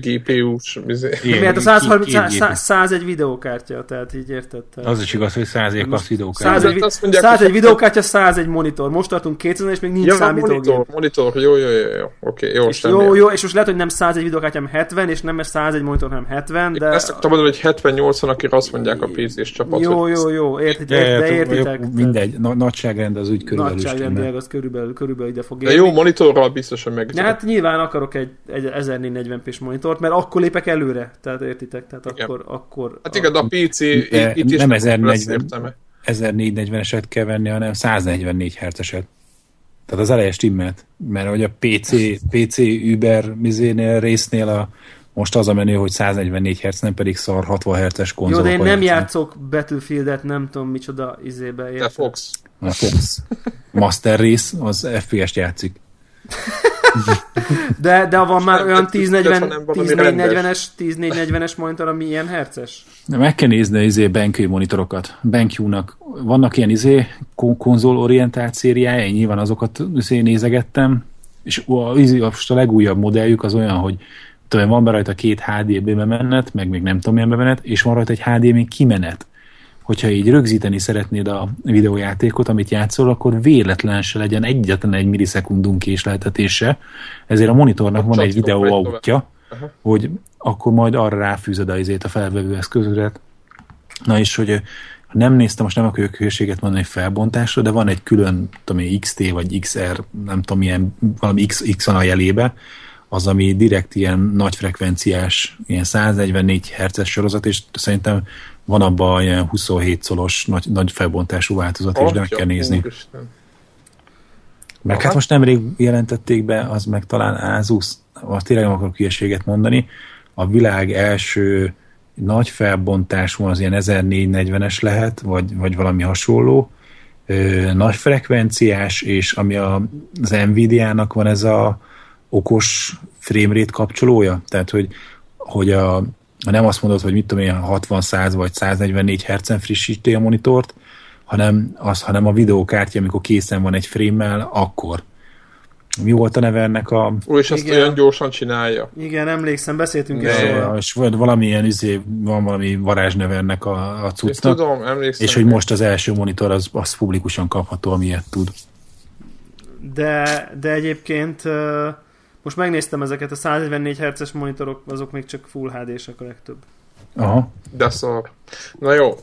A: GPU-s izé.
B: Miért a 130, 101 videókártya, tehát így érted?
C: Az is igaz, hogy 100 az videókártya.
B: 101, 101 videókártya, 101 monitor. Most tartunk 200 és még nincs ja, számítógép.
A: Monitor, monitor, jó, jó, jó, jó. Oké, okay, jó,
B: és jó, jó, és most lehet, hogy nem 101 videókártya, hanem 70, és nem 101 monitor, hanem 70, de...
A: Én ezt akartam mondani, hogy 70-80, akik azt mondják a PC-s csapat.
B: Jó, jó, jó, értitek, de értitek.
C: Mindegy, nagyságrend az úgy körülbelül.
B: Nagyságrend az körülbelül, körülbelül ide fog
A: érni. jó monitorral biztos, hogy meg.
B: Hát nyilván akarok egy, egy 1440p-s monitort, mert akkor lépek előre, tehát értitek, tehát igen. akkor, akkor...
A: Hát igen, a PC
C: itt, itt is nem 1040, 1440-eset kell venni, hanem 144 Hz-eset. Tehát az elejes stimmelt, mert hogy a PC, PC Uber mizénél résznél a, most az a menő, hogy 144 Hz, nem pedig szar 60 Hz-es konzol.
B: Jó, de én nem játszok Battlefield-et, nem tudom micsoda izébe.
A: Érted? De Fox.
C: A Fox. Master Race, az FPS-t játszik.
B: De, de van már olyan 1040-es 1040-es monitor, ami ilyen herces?
C: De meg kell nézni az izé BenQ monitorokat. BenQ-nak vannak ilyen izé konzol orientált szériája, én nyilván azokat izé nézegettem, és a, izé, most a legújabb modelljük az olyan, hogy tudom, van be rajta két HDB bemenet, meg még nem tudom milyen bemenet, és van rajta egy HDMI kimenet hogyha így rögzíteni szeretnéd a videójátékot, amit játszol, akkor véletlen se legyen egyetlen egy millisekundum késleltetése, ezért a monitornak van egy videó autja, hogy akkor majd arra ráfűzed a izét a felvevő eszközödet. Na és hogy nem néztem, most nem akarok hőséget mondani felbontásra, de van egy külön, tudom XT vagy XR, nem tudom, milyen, valami X, X van a jelébe, az, ami direkt ilyen nagy frekvenciás, ilyen 144 Hz sorozat, és szerintem van abban ilyen 27 szolos nagy, nagy felbontású változat is, de meg kell nézni. Úristen. Meg hát most nemrég jelentették be, az meg talán Asus, azt tényleg nem akarok hülyeséget mondani, a világ első nagy felbontású az ilyen 1440-es lehet, vagy, vagy valami hasonló, ö, nagy frekvenciás, és ami a, az Nvidia-nak van ez a okos framerate kapcsolója, tehát hogy hogy a, nem azt mondod, hogy mit tudom én, 60-100 vagy 144 Hz-en frissíti a monitort, hanem, az, hanem a videókártya, amikor készen van egy frame akkor. Mi volt a neve ennek a...
A: Ó, és ezt Igen. olyan gyorsan csinálja.
B: Igen, emlékszem, beszéltünk is róla.
C: És valamilyen izé, van valami varázsneve ennek a, a cuccnak.
A: tudom, emlékszem.
C: És hogy most az első monitor az, az publikusan kapható, ami ilyet tud.
B: De, de egyébként most megnéztem ezeket a 144 Hz-es monitorok, azok még csak Full HD-sek a legtöbb.
C: Aha.
A: De szar. Na jó,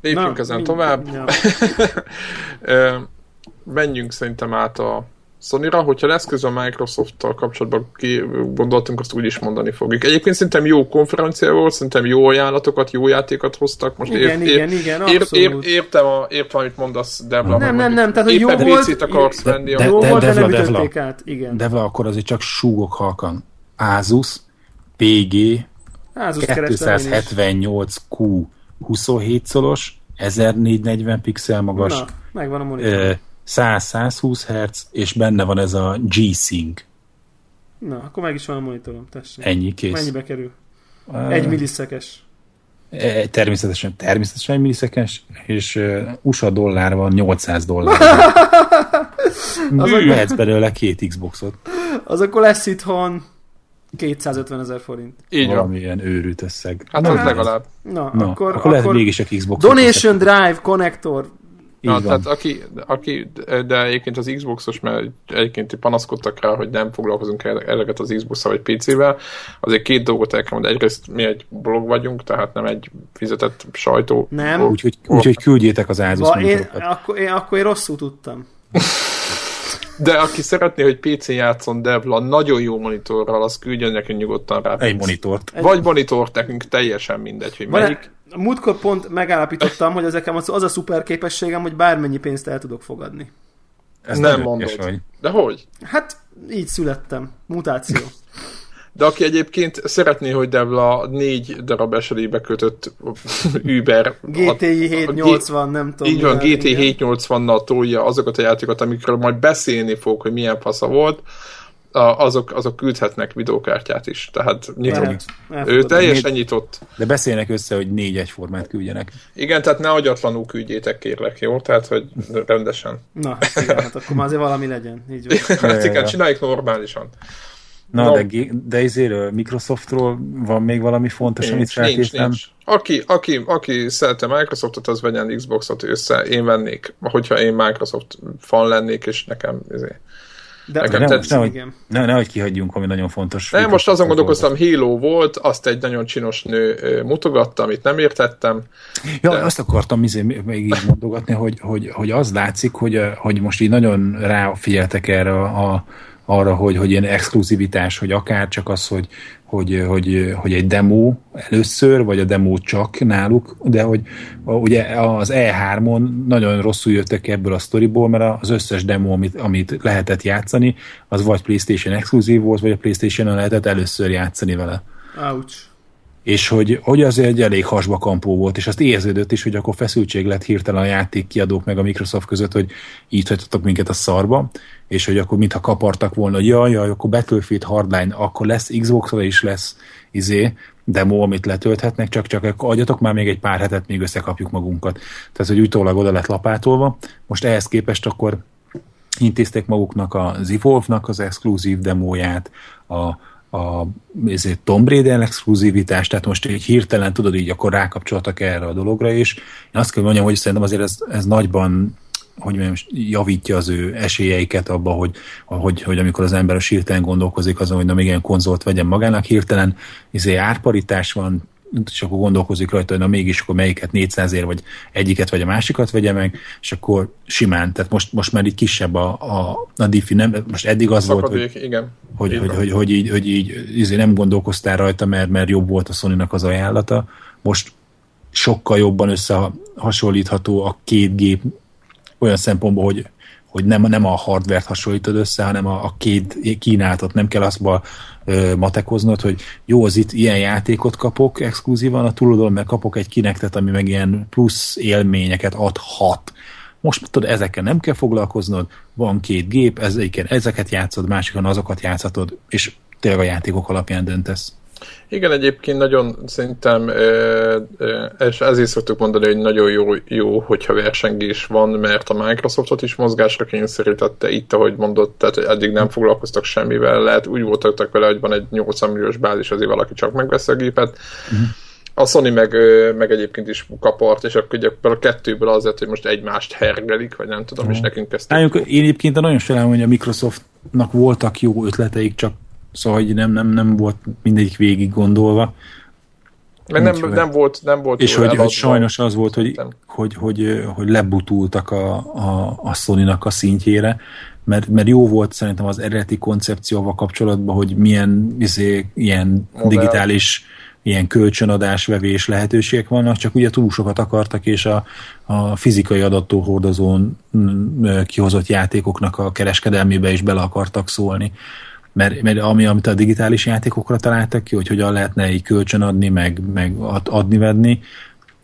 A: lépjünk Na, ezen mind, tovább. Ja. Menjünk szerintem át a Sony-ra, hogyha lesz közben a Microsoft-tal kapcsolatban ki gondoltunk, azt úgy is mondani fogjuk. Egyébként szerintem jó konferencia volt, szerintem jó ajánlatokat, jó játékat hoztak. Most
B: igen,
A: ért,
B: igen, igen,
A: ért, ért, értem, a, értem, amit mondasz, Devla.
B: Nem, nem, nem, tehát hogy jó volt,
A: akarsz de, venni.
B: De, jó de, volt, de, de nem Devla, át. Igen.
C: Devla, akkor azért csak súgok halkan. Asus, PG, Asus 278Q 27 szolos, 1440 pixel magas. Na,
B: megvan a monitor.
C: 100-120 Hz, és benne van ez a G-Sync.
B: Na, akkor meg is van a monitorom, tessék.
C: Ennyi, kész.
B: Mennyibe kerül? Uh, egy milliszekes.
C: E, természetesen, természetesen egy milliszekes, és uh, USA dollár van 800 dollár. az Vehetsz belőle két Xboxot.
B: Az akkor lesz itthon 250 ezer forint.
C: Így Valamilyen van. őrült összeg.
A: Hát az legalább.
B: Na, Na akkor,
C: akkor, lehet mégis a Xbox.
B: Donation Drive Connector
A: Na, van. tehát aki, aki, de egyébként az Xboxos, mert egyébként panaszkodtak rá, hogy nem foglalkozunk eleget az xbox vagy PC-vel, azért két dolgot el kell mondani. Egyrészt mi egy blog vagyunk, tehát nem egy fizetett sajtó.
B: Nem.
C: Úgyhogy úgy, úgy, küldjétek az Asus
B: én, akkor, én, akkor én rosszul tudtam.
A: De aki szeretné, hogy PC játszon Devla nagyon jó monitorral, az küldjön nekünk nyugodtan rá.
C: Egy monitort.
A: Vagy monitort nekünk, teljesen mindegy, hogy Van melyik.
B: A múltkor pont megállapítottam, hogy ezek az, az a szuper képességem, hogy bármennyi pénzt el tudok fogadni.
A: Ez nem mondod. Vagy. De hogy?
B: Hát így születtem. Mutáció.
A: De aki egyébként szeretné, hogy Devla négy darab eselébe kötött Uber...
B: GTI 780, a, a, nem tudom.
A: Így van, GTI 780-nal tolja azokat a játékokat, amikről majd beszélni fog, hogy milyen fasza volt, azok, azok küldhetnek videókártyát is. Tehát nyitott. Ő teljesen nyitott.
C: De beszélnek össze, hogy négy egyformát küldjenek.
A: Igen, tehát ne agyatlanul küldjétek, kérlek, jó? Tehát, hogy rendesen.
B: Na, igen, hát akkor már azért valami legyen. Így van.
A: hát igen, csináljuk normálisan.
C: Na, no. de, de izéről, Microsoftról van még valami fontos, nincs, amit feltétlen? Nincs, nincs.
A: Aki, aki, aki szerette Microsoftot, az vegyen Xboxot össze. Én vennék, hogyha én Microsoft fan lennék, és nekem izé,
B: de nekem
C: nem, nehogy, ne, nehogy kihagyjunk, ami nagyon fontos.
A: Nem, most azon gondolkoztam, Halo volt, azt egy nagyon csinos nő mutogatta, amit nem értettem.
C: Ja, de... azt akartam izé, még így mondogatni, hogy, hogy, hogy az látszik, hogy, hogy most így nagyon ráfigyeltek erre a, a arra, hogy, hogy ilyen exkluzivitás, hogy akár csak az, hogy, hogy, hogy, hogy egy demo először, vagy a demo csak náluk, de hogy ugye az E3-on nagyon rosszul jöttek ebből a sztoriból, mert az összes demo, amit, amit lehetett játszani, az vagy PlayStation exkluzív volt, vagy a PlayStation-on lehetett először játszani vele.
B: Ouch
C: és hogy, hogy az egy elég hasba kampó volt, és azt érződött is, hogy akkor feszültség lett hirtelen a játék kiadók meg a Microsoft között, hogy így hagytatok minket a szarba, és hogy akkor mintha kapartak volna, hogy jaj, jaj, akkor Battlefield Hardline, akkor lesz xbox is lesz izé, demo, amit letölthetnek, csak, csak adjatok már még egy pár hetet, még összekapjuk magunkat. Tehát, hogy utólag oda lett lapátolva. Most ehhez képest akkor intézték maguknak az Evolve-nak az exkluzív demóját, a, a ezért Tomb Raider exkluzivitás, tehát most így hirtelen tudod, így akkor rákapcsoltak erre a dologra, és én azt kell mondjam, hogy szerintem azért ez, ez nagyban hogy mondjam, javítja az ő esélyeiket abba, hogy, hogy, hogy amikor az ember a hirtelen gondolkozik azon, hogy na ilyen konzolt vegyen magának, hirtelen. Izé árparitás van, és akkor gondolkozik rajta, hogy na mégis akkor melyiket 400 ér, vagy egyiket, vagy a másikat vegye meg, és akkor simán, tehát most, most már így kisebb a, a, a diffi, nem, most eddig az Szakadék, volt, hogy,
A: igen.
C: hogy, hogy, hogy, hogy, így, hogy így izé nem gondolkoztál rajta, mert, mert jobb volt a sony az ajánlata, most sokkal jobban összehasonlítható a két gép olyan szempontból, hogy hogy nem, nem a hardvert hasonlítod össze, hanem a, a két kínálatot, nem kell azt ö, matekoznod, hogy jó, az itt ilyen játékot kapok exkluzívan a túloldalon, mert kapok egy kinektet, ami meg ilyen plusz élményeket adhat. Most tudod, ezekkel nem kell foglalkoznod, van két gép, ezeken, ezeket játszod, másikon azokat játszhatod, és tényleg a játékok alapján döntesz.
A: Igen, egyébként nagyon szerintem, és ezért szoktuk mondani, hogy nagyon jó, jó, hogyha versengés van, mert a Microsoftot is mozgásra kényszerítette itt, ahogy mondott, tehát eddig nem foglalkoztak semmivel, lehet úgy voltak vele, hogy van egy 80 milliós bázis, azért valaki csak megveszi a gépet. Uh-huh. A Sony meg, meg egyébként is kapart, és akkor ugye a kettőből azért, hogy most egymást hergelik, vagy nem tudom, uh-huh. és nekünk ezt...
C: Én egyébként nagyon sajnálom, hogy a Microsoftnak voltak jó ötleteik, csak Szóval hogy nem, nem, nem volt mindegyik végig gondolva.
A: Meg nem, nem, volt, nem volt
C: És hogy, hogy sajnos az volt, hogy, hogy, hogy, hogy lebutultak a, a, a sony a szintjére, mert, mert jó volt szerintem az eredeti koncepcióval kapcsolatban, hogy milyen izé, ilyen Modell. digitális ilyen kölcsönadás, vevés lehetőségek vannak, csak ugye túl sokat akartak, és a, a fizikai adatóhordozón mm, kihozott játékoknak a kereskedelmébe is bele akartak szólni mert, mert ami, amit a digitális játékokra találtak ki, hogy hogyan lehetne így kölcsönadni, meg, meg adni-vedni,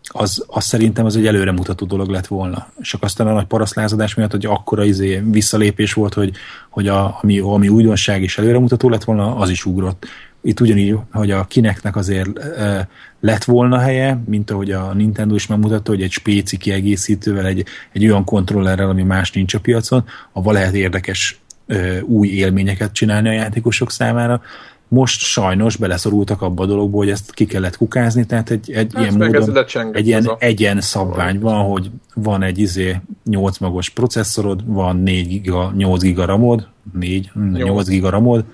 C: az, az szerintem az egy előremutató dolog lett volna. Csak aztán a nagy paraszlázadás miatt, hogy akkora izé visszalépés volt, hogy, hogy a, ami, ami újdonság és előremutató lett volna, az is ugrott. Itt ugyanígy, hogy a Kinectnek azért e, lett volna helye, mint ahogy a Nintendo is megmutatta, hogy egy spéci kiegészítővel, egy, egy olyan kontrollerrel, ami más nincs a piacon, avval lehet érdekes ö, új élményeket csinálni a játékosok számára. Most sajnos beleszorultak abba a dologba, hogy ezt ki kellett kukázni, tehát egy, egy hát ilyen módon, egy ilyen a... egyen szabvány van, hogy van egy izé 8 magos processzorod, van 4 giga, 8 giga ramod, 4, 8, 8 giga ramod,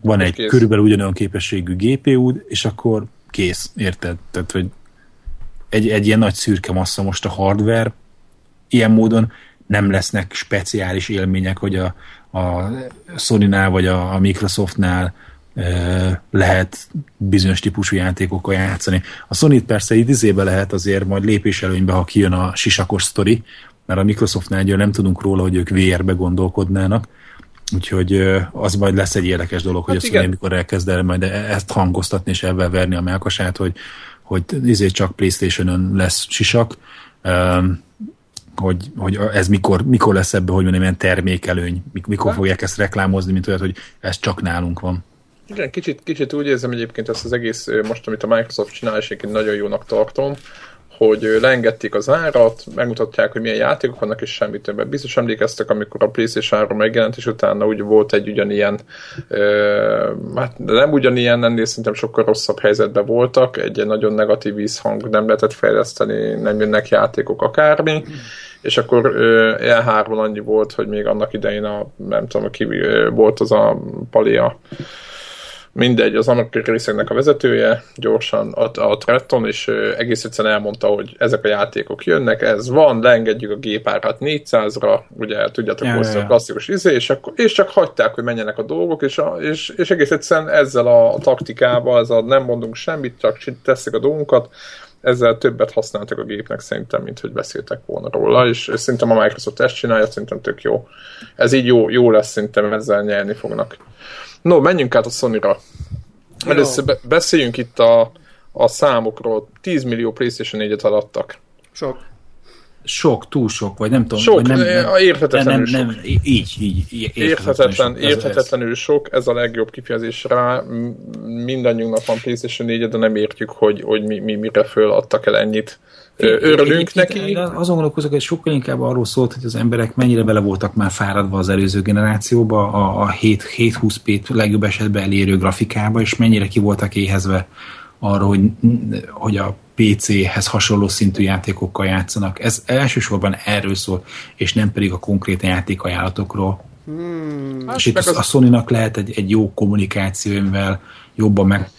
C: van egy kész. körülbelül ugyanolyan képességű gpu és akkor kész, érted? Tehát, hogy egy, egy ilyen nagy szürke massza most a hardware, ilyen módon nem lesznek speciális élmények, hogy a, a Sony-nál vagy a, a Microsoftnál lehet bizonyos típusú játékokkal játszani. A sony persze itt izébe lehet azért majd lépéselőnybe, ha kijön a sisakos sztori, mert a Microsoftnál ugye nem tudunk róla, hogy ők VR-be gondolkodnának, úgyhogy az majd lesz egy érdekes dolog, hát hogy a Sony mikor elkezd el majd ezt hangoztatni és ebben verni a melkasát, hogy, hogy izé csak Playstation-ön lesz sisak, hogy, hogy ez mikor, mikor lesz ebbe, hogy mondjam, ilyen termékelőny, mikor fogják ezt reklámozni, mint olyat, hogy ez csak nálunk van.
A: Igen, kicsit, kicsit úgy érzem egyébként ezt az egész most, amit a Microsoft csinál, és én nagyon jónak tartom, hogy leengedték az árat, megmutatják, hogy milyen játékok vannak, és semmit többet. Biztos emlékeztek, amikor a PlayStation 3 megjelent, és utána úgy volt egy ugyanilyen, ö, hát nem ugyanilyen, ennél szerintem sokkal rosszabb helyzetben voltak, egy nagyon negatív vízhang, nem lehetett fejleszteni, nem jönnek játékok, akármi, és akkor E3-on annyi volt, hogy még annak idején a, nem tudom, ki volt az a Palia, mindegy, az amerikai részeknek a vezetője gyorsan a, a Tretton, és egész egyszerűen elmondta, hogy ezek a játékok jönnek, ez van, leengedjük a gépárat 400-ra, ugye tudjátok, ja, ja, a klasszikus izé, és, akkor, és csak hagyták, hogy menjenek a dolgok, és, a, és, és egész egyszerűen ezzel a, a taktikával, ez a nem mondunk semmit, csak tesszük a dolgunkat, ezzel többet használtak a gépnek szerintem, mint hogy beszéltek volna róla, és, és szerintem a Microsoft ezt csinálja, szerintem tök jó. Ez így jó, jó lesz, szerintem ezzel nyerni fognak. No, menjünk át a Sony-ra. Először be, beszéljünk itt a, a számokról. 10 millió PlayStation 4-et adtak.
B: Sok
C: sok, túl sok, vagy nem tudom.
A: Sok,
C: vagy nem,
A: nem, érthetetlenül
C: nem, nem,
A: sok.
C: Így, így.
A: Érthetetlen, sok. érthetetlenül ez, sok, ez a legjobb kifejezés rá. Mindannyiunknak van PlayStation 4 de nem értjük, hogy, hogy mi, mi mire föladtak el ennyit. Örülünk neki.
C: Azon gondolkozok, hogy sokkal inkább arról szólt, hogy az emberek mennyire bele voltak már fáradva az előző generációba, a, a 7-20p legjobb esetben elérő grafikába, és mennyire ki voltak éhezve arra, hogy, hogy a PC-hez hasonló szintű játékokkal játszanak. Ez elsősorban erről szól, és nem pedig a konkrét játékajánlatokról. Hmm, és hát itt az... a Sony-nak lehet egy, egy jó kommunikációval jobban meg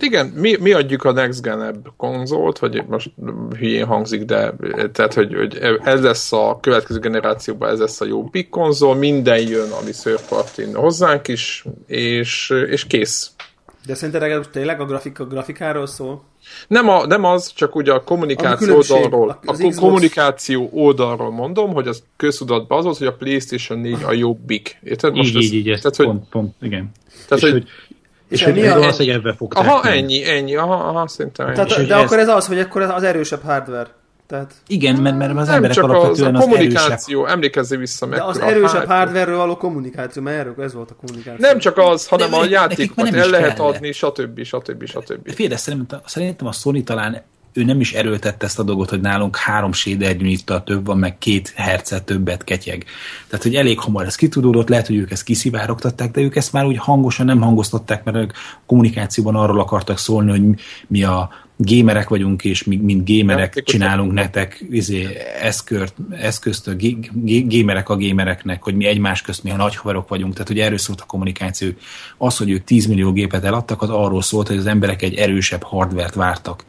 A: igen, mi, mi adjuk a next gen konzolt, vagy most hülyén hangzik, de tehát, hogy, hogy ez lesz a következő generációban, ez lesz a jó big konzol, minden jön, ami third hozzánk is, és, és kész.
B: De szerinted tényleg a grafika, grafikáról szól?
A: Nem, a, nem az, csak ugye a kommunikáció oldalról, a Xbox... kommunikáció oldalról mondom, hogy az köztudatban az az, hogy a PlayStation 4 a jobbik.
C: Érted? Most így, ez, így, így, tehát, hogy, pont, pont, igen.
A: Tehát, és hogy, hogy
C: és, és hogy mi az, hogy ebbe fogták.
A: Aha, ennyi, ennyi, aha, aha, szerintem ennyi.
B: Tehát, de ez... akkor ez az, hogy akkor az erősebb hardware. Tehát...
C: Igen, mert, mert az nem emberek csak alapvetően
A: az, a kommunikáció, az erősebb, vissza meg.
B: De az erősebb hardware való kommunikáció, mert erről ez volt a kommunikáció.
A: Nem csak az, hanem de, a játékokat el lehet adni, stb. stb. stb.
C: Félre, szerintem, szerintem a Sony talán ő nem is erőltette ezt a dolgot, hogy nálunk három shader unittal több van, meg két hercet többet ketyeg. Tehát, hogy elég hamar ez kitudódott, lehet, hogy ők ezt kiszivárogtatták, de ők ezt már úgy hangosan nem hangoztatták, mert ők kommunikációban arról akartak szólni, hogy mi a gémerek vagyunk, és mi, mint gémerek ja, csinálunk nektek izé, eszkört, eszközt a gé, gé, gémerek a gémereknek, hogy mi egymás közt mi a nagy haverok vagyunk, tehát hogy erről szólt a kommunikáció. Az, hogy ők 10 millió gépet eladtak, az arról szólt, hogy az emberek egy erősebb hardvert vártak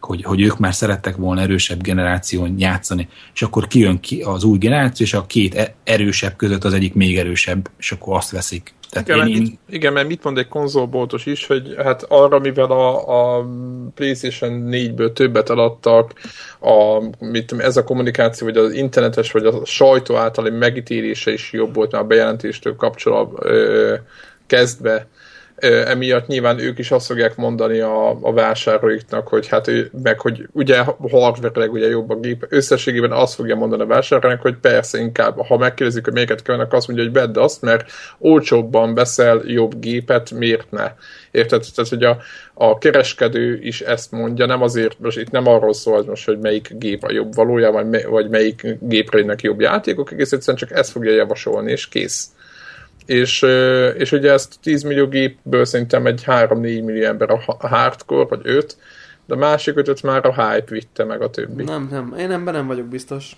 C: hogy, hogy ők már szerettek volna erősebb generáción játszani, és akkor kijön ki az új generáció, és a két e- erősebb között az egyik még erősebb, és akkor azt veszik.
A: Tehát igen, én, mert mit, igen, mert mit mond egy konzolboltos is, hogy hát arra, mivel a, a PlayStation 4-ből többet eladtak, a, mit, ez a kommunikáció, vagy az internetes, vagy a sajtó általi megítélése is jobb volt már a bejelentéstől kapcsolatban kezdve, emiatt nyilván ők is azt fogják mondani a, a vásárlóiknak, hogy hát ő, meg hogy ugye hardware ugye jobb a gép, összességében azt fogja mondani a vásárlóknak, hogy persze inkább, ha megkérdezik, hogy melyiket kellene, azt mondja, hogy vedd azt, mert olcsóbban veszel jobb gépet, miért ne? Érted? Tehát, hogy a, a kereskedő is ezt mondja, nem azért, most itt nem arról szól most, hogy melyik gép a jobb valójában, vagy, vagy melyik gépre jobb játékok, egész egyszerűen csak ezt fogja javasolni, és kész és, és ugye ezt 10 millió gépből szerintem egy 3-4 millió ember a hardcore, vagy 5, de a másik ötöt már a hype vitte meg a többi.
B: Nem, nem, én ebben nem vagyok biztos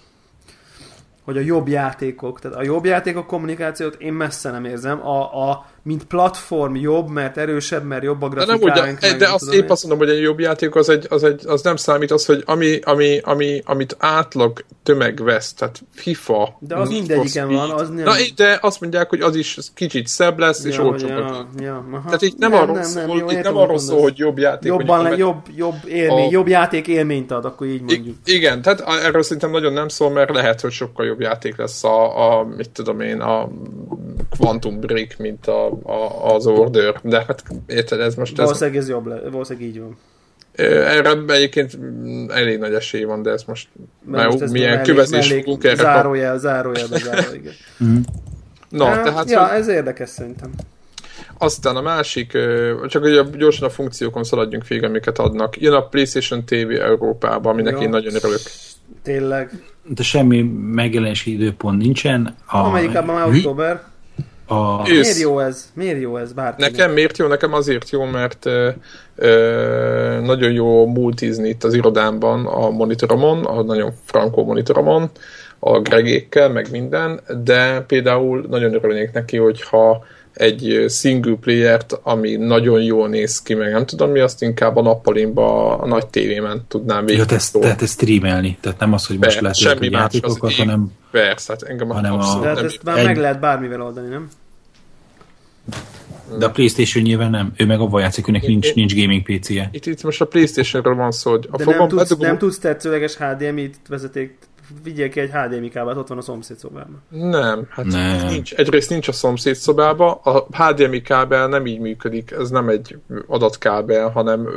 B: hogy a jobb játékok, tehát a jobb játékok kommunikációt én messze nem érzem. A, a mint platform jobb, mert erősebb, mert jobb a grafikánk. De, nem
A: ugye, de azt épp azt mondom, hogy egy jobb játék az, egy, az, egy, az nem számít az, hogy ami, ami, ami, amit átlag tömeg vesz, tehát FIFA.
B: De az mindegyiken van, az nem. Na,
A: de azt mondják, hogy az is kicsit szebb lesz, ja, és olcsóbb. Ja, ja, Tehát itt nem, nem arról, nem, szól, nem, jó, itt nem arról szól, hogy jobb játék.
B: Jobban le, jobb, jobb, élmény, a... jobb játék élményt ad, akkor így mondjuk.
A: I- igen, tehát erről szerintem nagyon nem szól, mert lehet, hogy sokkal jobb játék lesz a, a mit tudom én, a Quantum Break, mint a, a, az Order. De hát érted, ez most...
B: Valószínűleg ez, ez jobb le, valószínűleg így van.
A: Erre egyébként elég nagy esély van, de ez most, mert most ez milyen küvezés fogunk erre.
B: Zárójel, zárójel, zárójel, igen. Mhm.
A: Na, ja, tehát...
B: Ja, ez érdekes szerintem.
A: Aztán a másik, csak ugye gyorsan a funkciókon szaladjunk végig, amiket adnak. Jön a PlayStation TV Európában, aminek Jó. én nagyon örülök.
B: Tényleg.
C: De semmi megjelenési időpont nincsen.
B: A... Amelyikában már október. A... Miért jó ez? Miért jó ez bárkinek?
A: Nekem miért jó? Nekem azért jó, mert ö, ö, nagyon jó multizni itt az irodámban a monitoromon, a nagyon frankó monitoromon, a gregékkel, meg minden, de például nagyon örülnék neki, hogyha egy single player-t, ami nagyon jól néz ki, meg nem tudom mi, azt inkább a nappalimba a nagy tévémen tudnám
C: végig. Ja, tehát, tehát ezt streamelni, tehát nem az, hogy most lehet semmi más játékokat, hanem...
A: Persze, hát engem hanem
B: a, De hát ezt már egy... meg lehet bármivel oldani, nem?
C: De a Playstation nyilván nem. Ő meg abban játszik, hogy nincs, nincs gaming PC-je.
A: Itt, itt most a Playstation-ről van szó, hogy
B: a De nem tudsz, bedugom... nem tudsz tetszőleges HDMI-t vezeték vigyél ki egy HDMI kábelt, ott van a szomszéd szobában.
A: Nem, hát nem. nincs. Egyrészt nincs a szomszéd szobában, a HDMI kábel nem így működik, ez nem egy adatkábel, hanem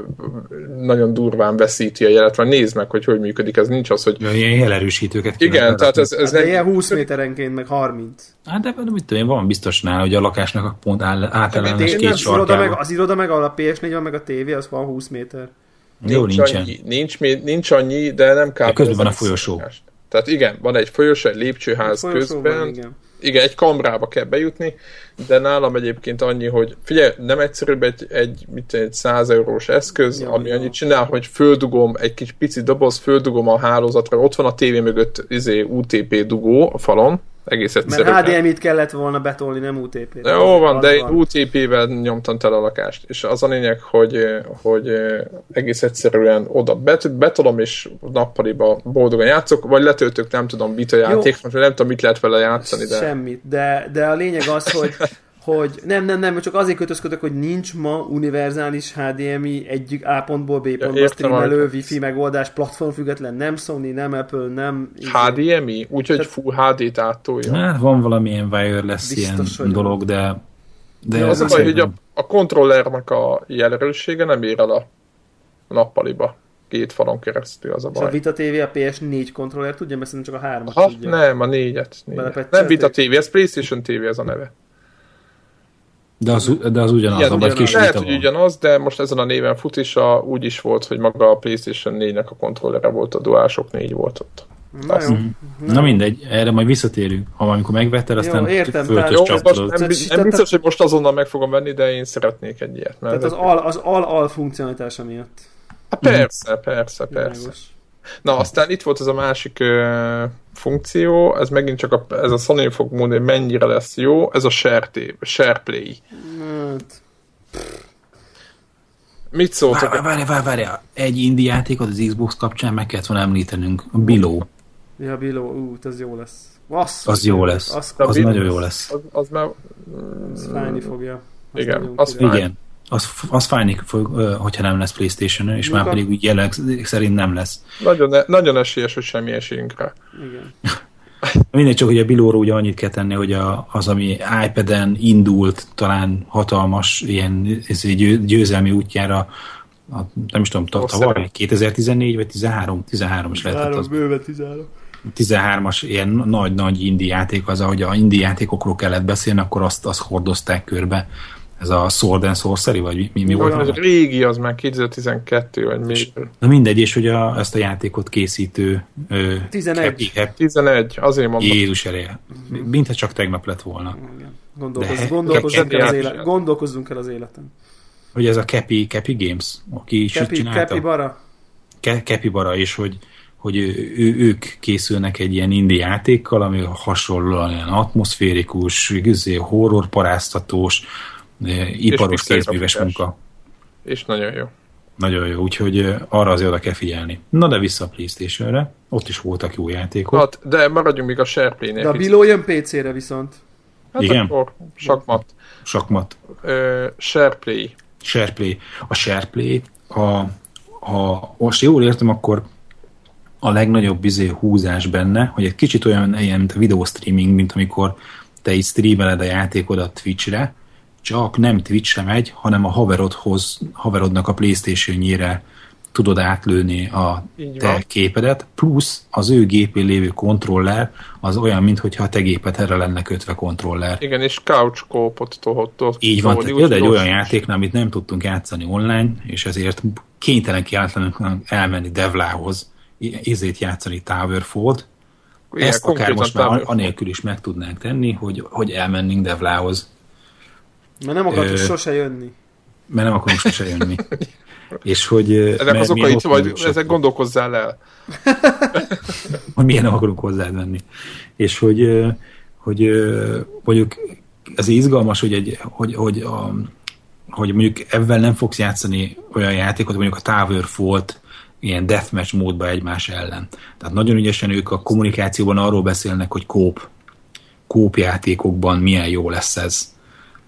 A: nagyon durván veszíti a jelet, vagy nézd meg, hogy hogy működik, ez nincs az, hogy...
C: Ja, ilyen jelerősítőket
A: Igen, tehát ez, ez
B: hát nem... ilyen 20 méterenként, meg 30.
C: Hát de, de mit tudom én, van biztos nála, hogy a lakásnak a pont áll, általános két
B: sarkával. Meg, az iroda meg, a PS4 meg a tévé, az van 20 méter.
C: Jó, nincs nincsen.
A: Annyi, nincs, nincs annyi, de nem kábel.
C: Közben van a folyosó. Szokást.
A: Tehát igen, van egy folyosó, egy lépcsőház közben. Van, igen. igen, egy kamrába kell bejutni, de nálam egyébként annyi, hogy figyelj, nem egyszerűbb egy, egy, mit, egy 100 eurós eszköz, ja, ami ja. annyit csinál, hogy földugom egy kis pici doboz, földugom a hálózatra, ott van a tévé mögött izé, UTP dugó a falon, egész egyszerűen.
B: Mert HDMI-t kellett volna betolni, nem UTP-t.
A: Jó van, de én UTP-vel nyomtam tele a lakást. És az a lényeg, hogy, hogy egész egyszerűen oda bet, betolom, és nappaliba boldogan játszok, vagy letöltök, nem tudom, vita játék, vagy nem tudom, mit lehet vele játszani. De...
B: Semmit, de, de a lényeg az, hogy hogy nem, nem, nem, csak azért kötözködök, hogy nincs ma univerzális HDMI egyik A pontból B pontba ja, streamelő wifi megoldás, platform független, nem Sony, nem Apple, nem...
A: HDMI? Úgyhogy Tehát... Full HD-t átolja.
C: Hát van valamilyen wireless Biztos, ilyen dolog, de...
A: de ja, az a baj, hogy a, a kontrollernek a jelerőssége nem ér el a nappaliba két falon keresztül az a baj. És
B: a Vita TV a PS4 kontroller tudja, mert szerintem csak a 3
A: ha, tudja. Nem, a 4-et. Nem Vita TV, ez PlayStation TV ez a neve.
C: De az, de az ugyanaz, Igen,
A: ugyanaz. Kis Lehet, hogy ugyanaz, de most ezen a néven fut is, a, úgy is volt, hogy maga a PlayStation 4-nek a kontrollere volt, a DualShock 4 volt ott.
C: Na, jó. Mhm. Na, Na mindegy, erre majd visszatérünk. Ha amikor megvetted, aztán értem, tehát, jó,
A: most nem, nem biztos, hogy most azonnal meg fogom venni, de én szeretnék egy ilyet.
B: Mert tehát az al, az al-al funkcionalitása miatt.
A: Hát persze, persze, persze. Na, aztán itt volt ez a másik uh, funkció, ez megint csak a, ez a Sony fog mondani, hogy mennyire lesz jó, ez a share, SharePlay. Hát... Mit szóltak?
C: Várj, várj, várj, egy indie játékot az Xbox kapcsán meg kellett volna említenünk. A Below.
B: Ja, Below, ú, az jó lesz.
C: Basz, az jó lesz. Az, az, az nagyon jó lesz.
A: Az, az már...
B: Az fájni fogja.
A: Az igen, az fáj.
C: Igen. Az, az fájni fog, hogyha nem lesz Playstation, és Luka? már pedig úgy jelenleg szerint nem lesz.
A: Nagyon, nagyon esélyes, hogy semmi esélyünk rá.
B: Igen.
C: Mindegy, csak hogy a Bilóról ugye annyit kell tenni, hogy a, az, ami iPad-en indult, talán hatalmas ilyen ez egy győzelmi útjára, a, nem is tudom, tavaly, 2014 vagy 13? 13 is lehetett
B: az. bőve 13.
C: 13-as ilyen nagy-nagy indi játék, az, ahogy a indi játékokról kellett beszélni, akkor azt, azt hordozták körbe. Ez a Sword and Sorcery, vagy mi, mi volt?
A: Az régi, az már 2012, vagy mi.
C: Na mindegy, és hogy a, ezt a játékot készítő...
B: 11. Happy,
A: happy. 11, azért mondom.
C: Jézus eleje. Mintha csak tegnap lett volna.
B: Gondolkozz, gondolkozzunk, el az élet, gondolkozzunk el az életen.
C: Hogy ez a Cappy, Cappy Games, aki is
B: Cappy, csinálta. Cappy Bara.
C: Cappy Bara, és hogy hogy ő, ők készülnek egy ilyen indi játékkal, ami hasonlóan ilyen atmoszférikus, izé, horror paráztatós, iparos kézműves munka.
A: És nagyon jó.
C: Nagyon jó, úgyhogy eh, arra azért oda kell figyelni. Na de vissza a Playstation-re, ott is voltak jó játékok. Hát,
A: de maradjunk még a SharePlay-nél.
B: De a Biló jön PC-re viszont.
A: Hát Igen? Akkor sakmat.
C: Sakmat.
A: Uh, SharePlay.
C: SharePlay. A SharePlay, ha, ha most jól értem, akkor a legnagyobb bizé húzás benne, hogy egy kicsit olyan ilyen, mint a videostreaming, mint amikor te így streameled a játékodat Twitchre, csak nem Twitchre megy, hanem a haverodhoz, haverodnak a Playstation-jére tudod átlőni a te képedet, plusz az ő gépén lévő kontroller az olyan, mintha a te géped erre lenne kötve kontroller.
A: Igen, és couch co-opot tohottól.
C: Így van, tehát egy olyan játéknál, amit nem tudtunk játszani online, és ezért kénytelen kiáltanunk elmenni Devlához, izét játszani Towerfall-t, ezt akár most már anélkül is meg tudnánk tenni, hogy, hogy elmennénk Devlához.
B: Mert nem akartunk Ö, sose jönni.
C: Mert nem akarunk sose jönni. És hogy...
A: Ezek az okai, vagy ezek gondolkozzál el.
C: hogy milyen nem akarunk hozzád venni. És hogy, hogy mondjuk ez izgalmas, hogy, egy, hogy, hogy, a, hogy mondjuk ebben nem fogsz játszani olyan játékot, mondjuk a Tower Fault ilyen deathmatch módba egymás ellen. Tehát nagyon ügyesen ők a kommunikációban arról beszélnek, hogy kóp, kóp játékokban milyen jó lesz ez.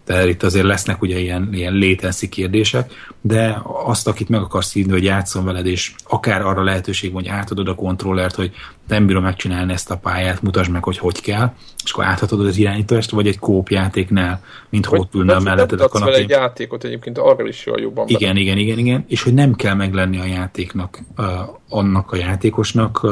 C: Tehát itt azért lesznek ugye ilyen, ilyen létenszi kérdések, de azt, akit meg akarsz hívni, hogy játszom veled, és akár arra lehetőség van, hogy átadod a kontrollert, hogy nem bírom megcsinálni ezt a pályát, mutasd meg, hogy hogy kell, és akkor átadod az irányítást, vagy egy kóp játéknál, mint hogy ott ülne a melletted a
A: kanapén. egy játékot egyébként arra is jól jobban.
C: Igen, igen, igen, igen, és hogy nem kell meglenni a játéknak, annak a játékosnak,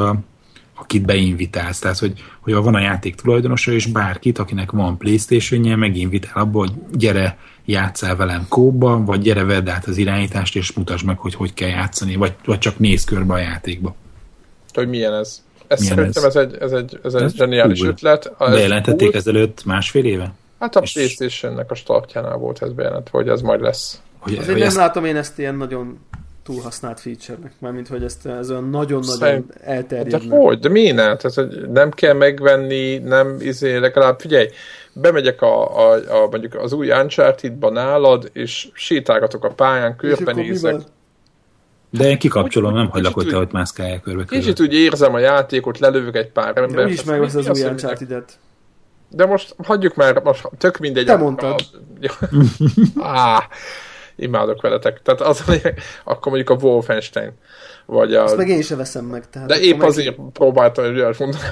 C: akit beinvitálsz. Tehát, hogy, hogy van a játék tulajdonosa, és bárkit, akinek van Playstation-je, meginvitál abba, hogy gyere, játszál velem kóba, vagy gyere, vedd át az irányítást, és mutasd meg, hogy hogy kell játszani, vagy, vagy csak néz körbe a játékba.
A: Hogy milyen ez? Ez milyen szerintem ez, ez egy, ez egy, ez egy ez zseniális cool. ötlet.
C: Bejelentették cool. ezelőtt másfél éve?
A: Hát a és... Playstation-nek a startjánál volt ez bejelentve, hogy ez majd lesz.
B: Hogy, Azért hogy nem ezt... látom én ezt ilyen nagyon túlhasznált feature-nek, mármint hogy ezt ez olyan nagyon-nagyon Szerint... elterjedne.
A: De hogy? De miért nem? Tehát, hogy nem kell megvenni, nem izé, legalább figyelj, bemegyek a, a, a mondjuk az új Uncharted-ba nálad, és sétálgatok a pályán, körbenézek.
C: De én kikapcsolom, nem hagylak, hogy te ott mászkálják körbe.
A: Kicsit úgy érzem a játékot, lelövök egy pár embert.
B: is megvesz az új Uncharted-et.
A: De most hagyjuk már, most tök mindegy.
B: Te mondtad.
A: ah, imádok veletek. Tehát az, akkor mondjuk a Wolfenstein. Vagy a...
B: Azt meg én sem veszem meg. Tehát
A: de épp meg... azért próbáltam, hogy olyat mondani,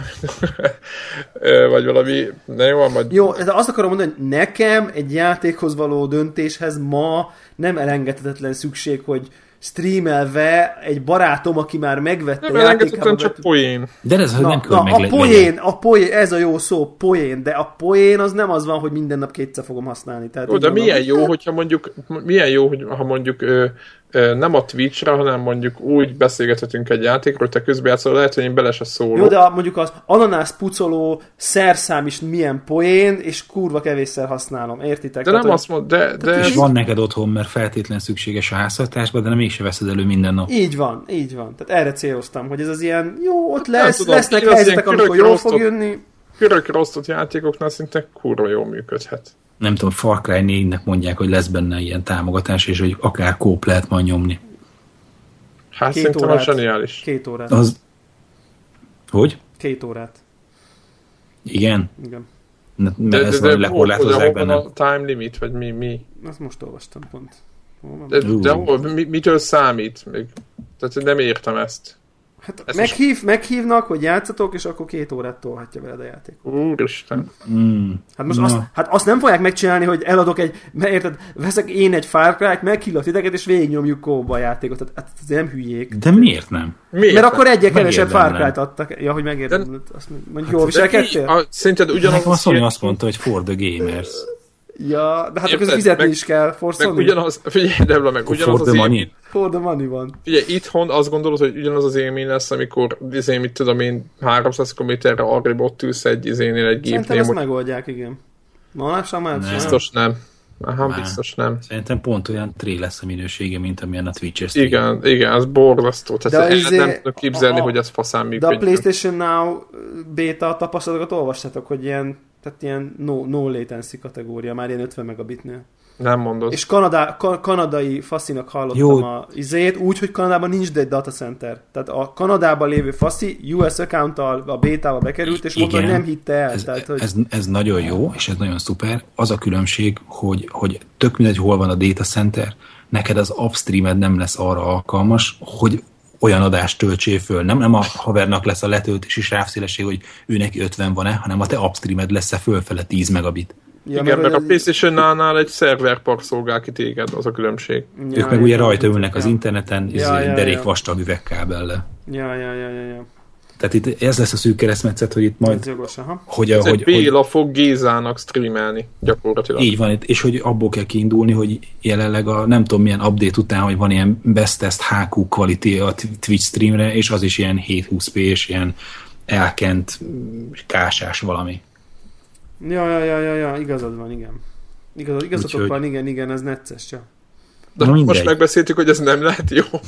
A: vagy valami, ne jó, majd...
B: Jó, de azt akarom mondani, hogy nekem egy játékhoz való döntéshez ma nem elengedhetetlen szükség, hogy streamelve egy barátom, aki már megvette
A: nem, játékában. csak poén.
C: De ez
B: na,
C: nem
B: kell na, a poén, a poén, ez a jó szó, poén, de a poén az nem az van, hogy minden nap kétszer fogom használni. Tehát
A: Ó, de milyen jó, hogyha mondjuk, milyen jó, hogy ha mondjuk nem a Twitch-re, hanem mondjuk úgy beszélgethetünk egy játékról, hogy te közbejátszol, lehet, hogy én bele se szólok.
B: Jó, de mondjuk az ananász pucoló szerszám is milyen poén, és kurva kevésszer használom, értitek?
A: De Tehát, nem azt mond, de... de
C: és van neked otthon, mert feltétlen szükséges a háztartásba, de nem mégse veszed elő minden nap.
B: Így van, így van. Tehát erre céloztam, hogy ez az ilyen, jó, ott lesz, tudom, lesznek helyzetek, amikor jól fog jönni.
A: Körök rosztott játékoknál szinte kurva jól működhet
C: nem tudom, Far Cry 4-nek mondják, hogy lesz benne ilyen támogatás, és hogy akár kóp lehet majd nyomni.
A: Hát Két szerintem órát. zseniális.
B: Két órát.
C: Az... Hogy?
B: Két órát.
C: Igen?
B: Igen.
C: Mert de, de, de, de lekorlátozzák benne.
A: a time limit, vagy mi? mi?
B: Azt most olvastam pont.
A: De, de hol, mi, mitől számít? Még, tehát nem értem ezt.
B: Hát meghív, is... meghívnak, hogy játszatok, és akkor két órát tolhatja veled a játék.
A: Úristen.
C: Mm.
B: Hát most azt, hát azt nem fogják megcsinálni, hogy eladok egy, mert érted, veszek én egy Far Cry-t, meghívlak titeket, és végignyomjuk kóba a játékot. Tehát hát ez nem hülyék.
C: De miért nem?
B: Miért mert nem? akkor egyre kevesebb Far Cry-t adtak. Ja, hogy megérdemled. De... Azt mondjuk, hát, jól viselkedtél?
A: Szerinted ugyanaz...
C: A Sony azt mondta, hogy for the gamers.
B: Ja, de hát akkor fizetni meg, is kell, for
A: meg ugyanaz, figyelj, Debla, meg ugyanaz
C: for az the money.
B: For the money van.
A: Ugye itthon azt gondolod, hogy ugyanaz az élmény lesz, amikor izé, mit tudom én, 300 km-re arrébb ott ülsz egy izénél egy gépnél.
B: Szerintem ezt megoldják, igen. Manapság már
A: nem. Biztos nem. Aha, már. biztos nem.
C: Szerintem pont olyan tré lesz a minősége, mint amilyen a Twitch
A: stream. Igen, igen, az borzasztó. Tehát de izé, nem tudok képzelni, a, hogy ez faszán működjön.
B: De a PlayStation Now beta tapasztalatokat olvastatok, hogy ilyen tehát ilyen no, no latency kategória, már ilyen 50 megabitnél.
A: Nem mondod.
B: És Kanadá, ka, kanadai faszinak hallottam Jó. a izét, úgy, hogy Kanadában nincs egy data center. Tehát a Kanadában lévő faszi US account-tal a bétába bekerült, és mondta, hogy nem hitte el.
C: Ez,
B: tehát, hogy...
C: ez, ez, nagyon jó, és ez nagyon szuper. Az a különbség, hogy, hogy tök mindegy, hol van a data center, neked az upstreamed nem lesz arra alkalmas, hogy olyan adást töltsél föl. Nem, nem a havernak lesz a letöltési sávszélesség, hogy ő neki 50 van-e, hanem a te upstreamed lesz-e fölfele 10 megabit.
A: Ja, Igen, mert a PlayStation-nál egy szerverpark szolgál ki téged, az a különbség.
C: Ja, ők meg ja, ugye rajta ülnek ja. az interneten, ja, ja, derék ja. vastag üvegkábellel.
B: Ja, ja, ja, ja, ja.
C: Tehát itt ez lesz a szűk keresztmetszet, hogy itt majd... Ez
B: jogos, aha.
C: Hogy,
A: ez
C: hogy,
A: Béla hogy, fog Gézának streamelni, gyakorlatilag.
C: Így van, és hogy abból kell kiindulni, hogy jelenleg a nem tudom milyen update után, hogy van ilyen best test HQ quality a Twitch streamre, és az is ilyen 720p, és ilyen elkent kásás valami.
B: Ja, ja, ja, ja, ja, igazad van, igen. Igazad, igazatok Úgyhogy... van, igen, igen, ez necces, ja.
A: De Na, most megbeszéltük, hogy ez nem lehet jó.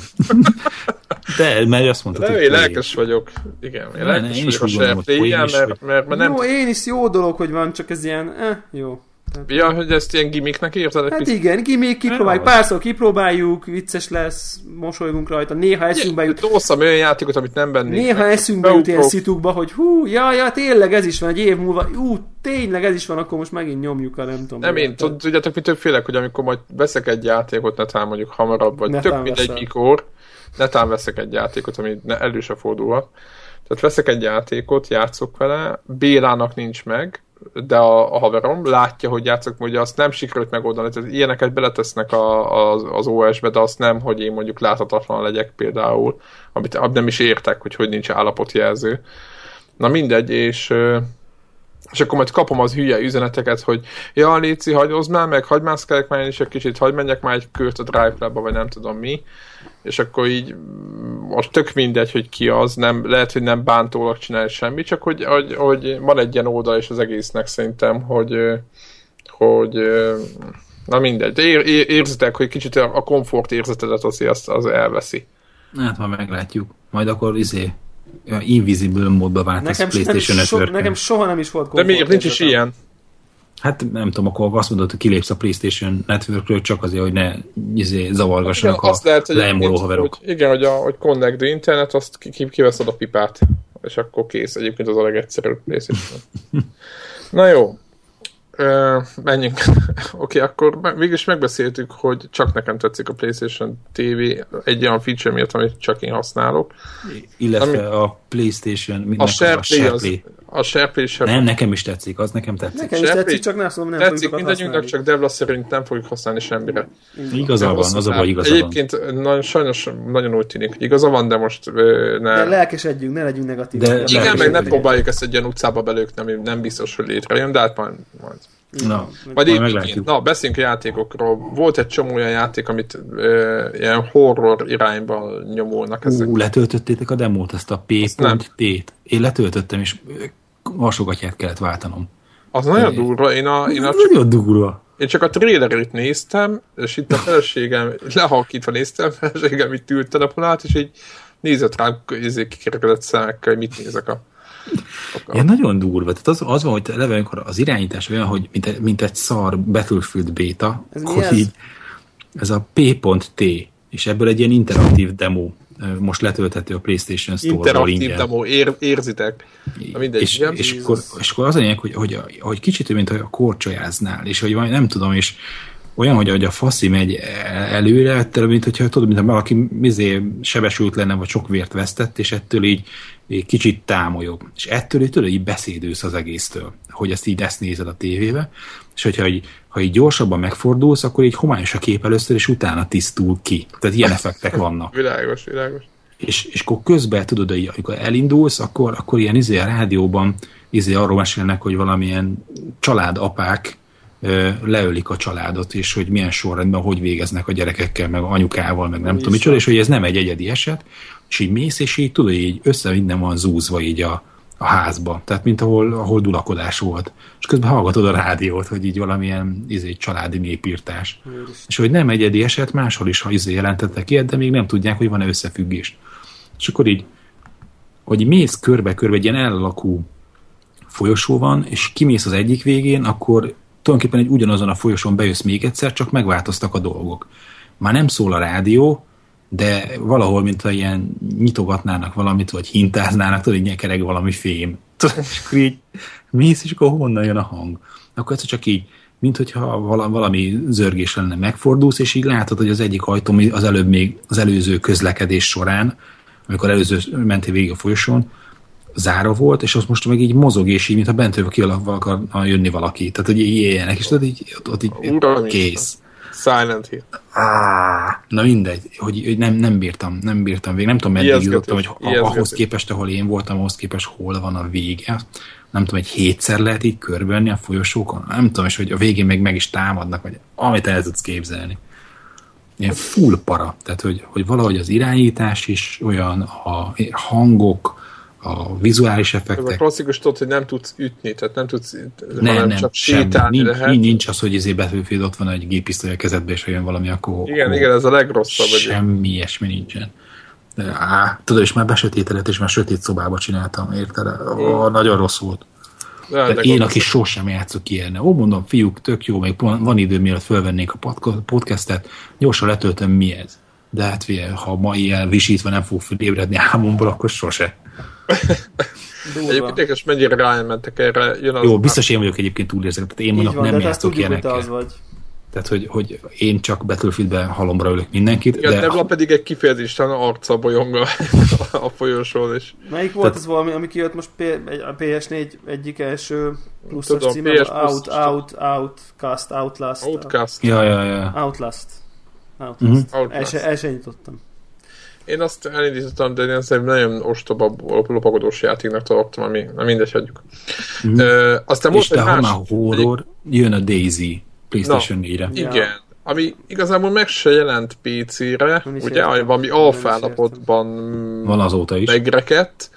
C: De, mert azt mondtad,
A: hogy én lelkes vagyok. Igen, én lelkes
C: én vagyok
A: a SharePlay, mert, mert, mert, mert nem...
B: Jó, én is jó dolog, hogy van, csak ez ilyen, eh, jó.
A: Tehát... Ja, hogy ezt ilyen gimmicknek írtad?
B: Hát picit? igen, gimmick, kipróbáljuk, párszor kipróbáljuk, vicces lesz, mosolygunk rajta, néha eszünkbe jut.
A: Dosszam olyan játékot, amit nem bennék.
B: Néha eszünkbe jut ilyen szitukba, hogy hú, ja, ja, tényleg ez is van, egy év múlva, ú, tényleg ez is van, akkor most megint nyomjuk a nem tudom.
A: Nem, én tudjátok, mitől félek, hogy amikor majd veszek egy játékot, netán mondjuk hamarabb, vagy netán tök mindegy mikor, netán veszek egy játékot, ami elő se fordulhat. Tehát veszek egy játékot, játszok vele, Bélának nincs meg, de a, a haverom látja, hogy játszok, hogy azt nem sikerült megoldani, tehát ilyeneket beletesznek a, a, az OS-be, de azt nem, hogy én mondjuk láthatatlan legyek például, amit, amit nem is értek, hogy hogy nincs állapotjelző. Na mindegy, és és akkor majd kapom az hülye üzeneteket, hogy ja, Léci, hagyozz már meg, hagyd mászkálják már is egy kicsit, hagyd menjek már egy kört a drive vagy nem tudom mi és akkor így most tök mindegy, hogy ki az, nem, lehet, hogy nem bántólag csinál semmi, csak hogy, hogy, hogy van egy ilyen oldal is az egésznek szerintem, hogy, hogy na mindegy, de ér, ér, érzitek, hogy kicsit a komfort érzetedet az, az elveszi.
C: Hát majd meglátjuk. Majd akkor izé invisible módba vált nekem, a PlayStation
B: nekem, so, nekem soha nem is volt.
A: De miért nincs is ilyen?
C: Hát nem tudom, akkor azt mondod, hogy kilépsz a PlayStation Networkről csak azért, hogy ne izé, zavargassanak igen, a lehet, hogy leemoló haverok.
A: Hogy, igen, hogy, a, hogy connect the internet, azt kiveszed a pipát, és akkor kész. Egyébként az a legegyszerűbb PlayStation. Na jó, Uh, menjünk. Oké, okay, akkor mégis megbeszéltük, hogy csak nekem tetszik a PlayStation TV egy olyan feature miatt, amit csak én használok.
C: Illetve Ami, a PlayStation, a SharePlay,
A: a, az, A serpés
C: Nem, nekem is tetszik, az nekem tetszik.
B: Nekem is tetszik, csak nem tudom, nem
A: Tetszik mindegyünknek, csak Devla szerint nem fogjuk használni semmire.
C: Igaza van, az a baj, igaza
A: Egyébként. Nagyon, sajnos nagyon úgy tűnik, hogy igaza van, de most ne...
B: De lelkesedjünk, ne legyünk negatív.
A: De igen, meg ne próbáljuk ezt egy ilyen utcába belőkni, nem biztos, hogy létrejön, de hát majd, majd
C: Na,
A: Majd így, na, beszéljünk a játékokról. Volt egy csomó olyan játék, amit ö, ilyen horror irányba nyomulnak ezek.
C: Ú, letöltöttétek a demót, ezt a P.T-t? Én letöltöttem, és alsogatját kellett váltanom.
A: Az nagyon durva. Én a, én a
C: csak, nagyon durva.
A: Én csak a trailerét néztem, és itt a feleségem, lehalkítva néztem, a feleségem itt ült telefonált, és így nézett rám, izé, kikerekedett szemekkel, hogy mit nézek a
C: Ja, nagyon durva. Tehát az, az van, hogy eleve, amikor az irányítás olyan, hogy mint, mint egy szar Battlefield beta, ez hogy ez? így ez a P.T, és ebből egy ilyen interaktív demo most letölthető a PlayStation Store-ról
A: Interaktív ingyen. demo, ér, érzitek.
C: Na mindegy, és, és, és, akkor, és akkor az a lényeg, hogy, hogy, hogy kicsit mint a korcsolyáznál, és hogy nem tudom, és olyan, hogy, hogy a faszi megy előre, ettől, mint hogyha tudod, mint ha valaki mizé sebesült lenne, vagy sok vért vesztett, és ettől így, így kicsit támolyog. És ettől így tudod, így beszédősz az egésztől, hogy ezt így ezt nézed a tévébe, és hogyha így, ha így gyorsabban megfordulsz, akkor így homályos a kép először, és utána tisztul ki. Tehát ilyen effektek vannak.
A: világos, világos.
C: És, és akkor közben tudod, hogy amikor elindulsz, akkor, akkor ilyen izé a rádióban izé arról mesélnek, hogy valamilyen családapák leölik a családot, és hogy milyen sorrendben, hogy végeznek a gyerekekkel, meg anyukával, meg nem tudom micsoda, és hogy ez nem egy egyedi eset, és így mész, és így tudod, így össze minden van zúzva így a, a házba, tehát mint ahol, ahol dulakodás volt. És közben hallgatod a rádiót, hogy így valamilyen izé, családi népírtás. És hogy nem egyedi eset, máshol is ha izé jelentettek ilyet, de még nem tudják, hogy van-e összefüggés. És akkor így, hogy mész körbe-körbe, egy ilyen ellalakú folyosó van, és kimész az egyik végén, akkor tulajdonképpen egy ugyanazon a folyosón bejössz még egyszer, csak megváltoztak a dolgok. Már nem szól a rádió, de valahol, mint ha ilyen nyitogatnának valamit, vagy hintáznának, tudod, hogy nyekereg valami fém. és akkor így mész, és akkor honnan jön a hang. Akkor ez csak így, mint hogyha valami zörgés lenne, megfordulsz, és így látod, hogy az egyik ajtó az előbb még az előző közlekedés során, amikor előző mentél végig a folyosón, zára volt, és az most meg így mozog, és így, mintha bentről ki akar jönni valaki. Tehát, hogy ilyenek, és tudod, így, ott, ott így Uram kész.
A: Silent Hill.
C: Ah, na mindegy, hogy, hogy nem, nem bírtam, nem bírtam végig. Nem tudom, meddig jutottam, hogy ahhoz képest, ahol én voltam, ahhoz képest hol van a vége. Nem tudom, egy hétszer lehet így körbönni a folyosókon. Nem tudom, és hogy a végén még meg is támadnak, vagy amit el tudsz képzelni. Ilyen full para. Tehát, hogy, hogy valahogy az irányítás is olyan, a hangok, a vizuális effektek. A
A: klasszikus tudod, hogy nem tudsz ütni, tehát nem tudsz,
C: nem, hanem nem, csak sétálni nincs, lehet. Nincs az, hogy izé Battlefield ott van egy gépisztoly a kezedbe, és jön valami, akkor...
A: Igen, akkor igen, ez a legrosszabb.
C: Semmi ilyesmi nincsen. De, á, tudod, és már besötétedett, és már sötét szobába csináltam, érted? Ó, nagyon rossz volt. De, de én, aki sosem játszok ilyenne. Ó, mondom, fiúk, tök jó, még van idő, mielőtt fölvennék a podcastet, gyorsan letöltöm, mi ez. De hát ha ma ilyen visítva nem fog ébredni álmomból, akkor sose.
A: Egyébként érdekes, mennyire rámentek erre. Jön
C: az Jó, biztos én vagyok egyébként túlérzek, tehát én mondok, nem játszok ilyenekkel. Az vagy. Tehát, hogy, hogy én csak Battlefieldben halomra ülök mindenkit.
A: Igen, de... Nebla pedig egy kifejezésten arca bolyong a, a folyosón is.
B: Melyik volt Tehát... az valami, ami kijött most a PS4 egyik első pluszos Tudom, címe? PS out, out, Outcast, Outlast.
A: Outcast.
C: Ja, ja, ja.
B: Outlast. Outlast. Mm-hmm. Outlast. El, se, el se nyitottam.
A: Én azt elindítottam, de én szerintem nagyon ostoba lopagodós játéknak tartom, ami na mindegy, hagyjuk.
C: Mm. Ö, aztán most És ha már horror, jön a Daisy PlayStation 4-re.
A: Igen. Ja. Ami igazából meg se jelent PC-re, ugye, értem, valami alfállapotban
C: van azóta is.
A: megrekedt,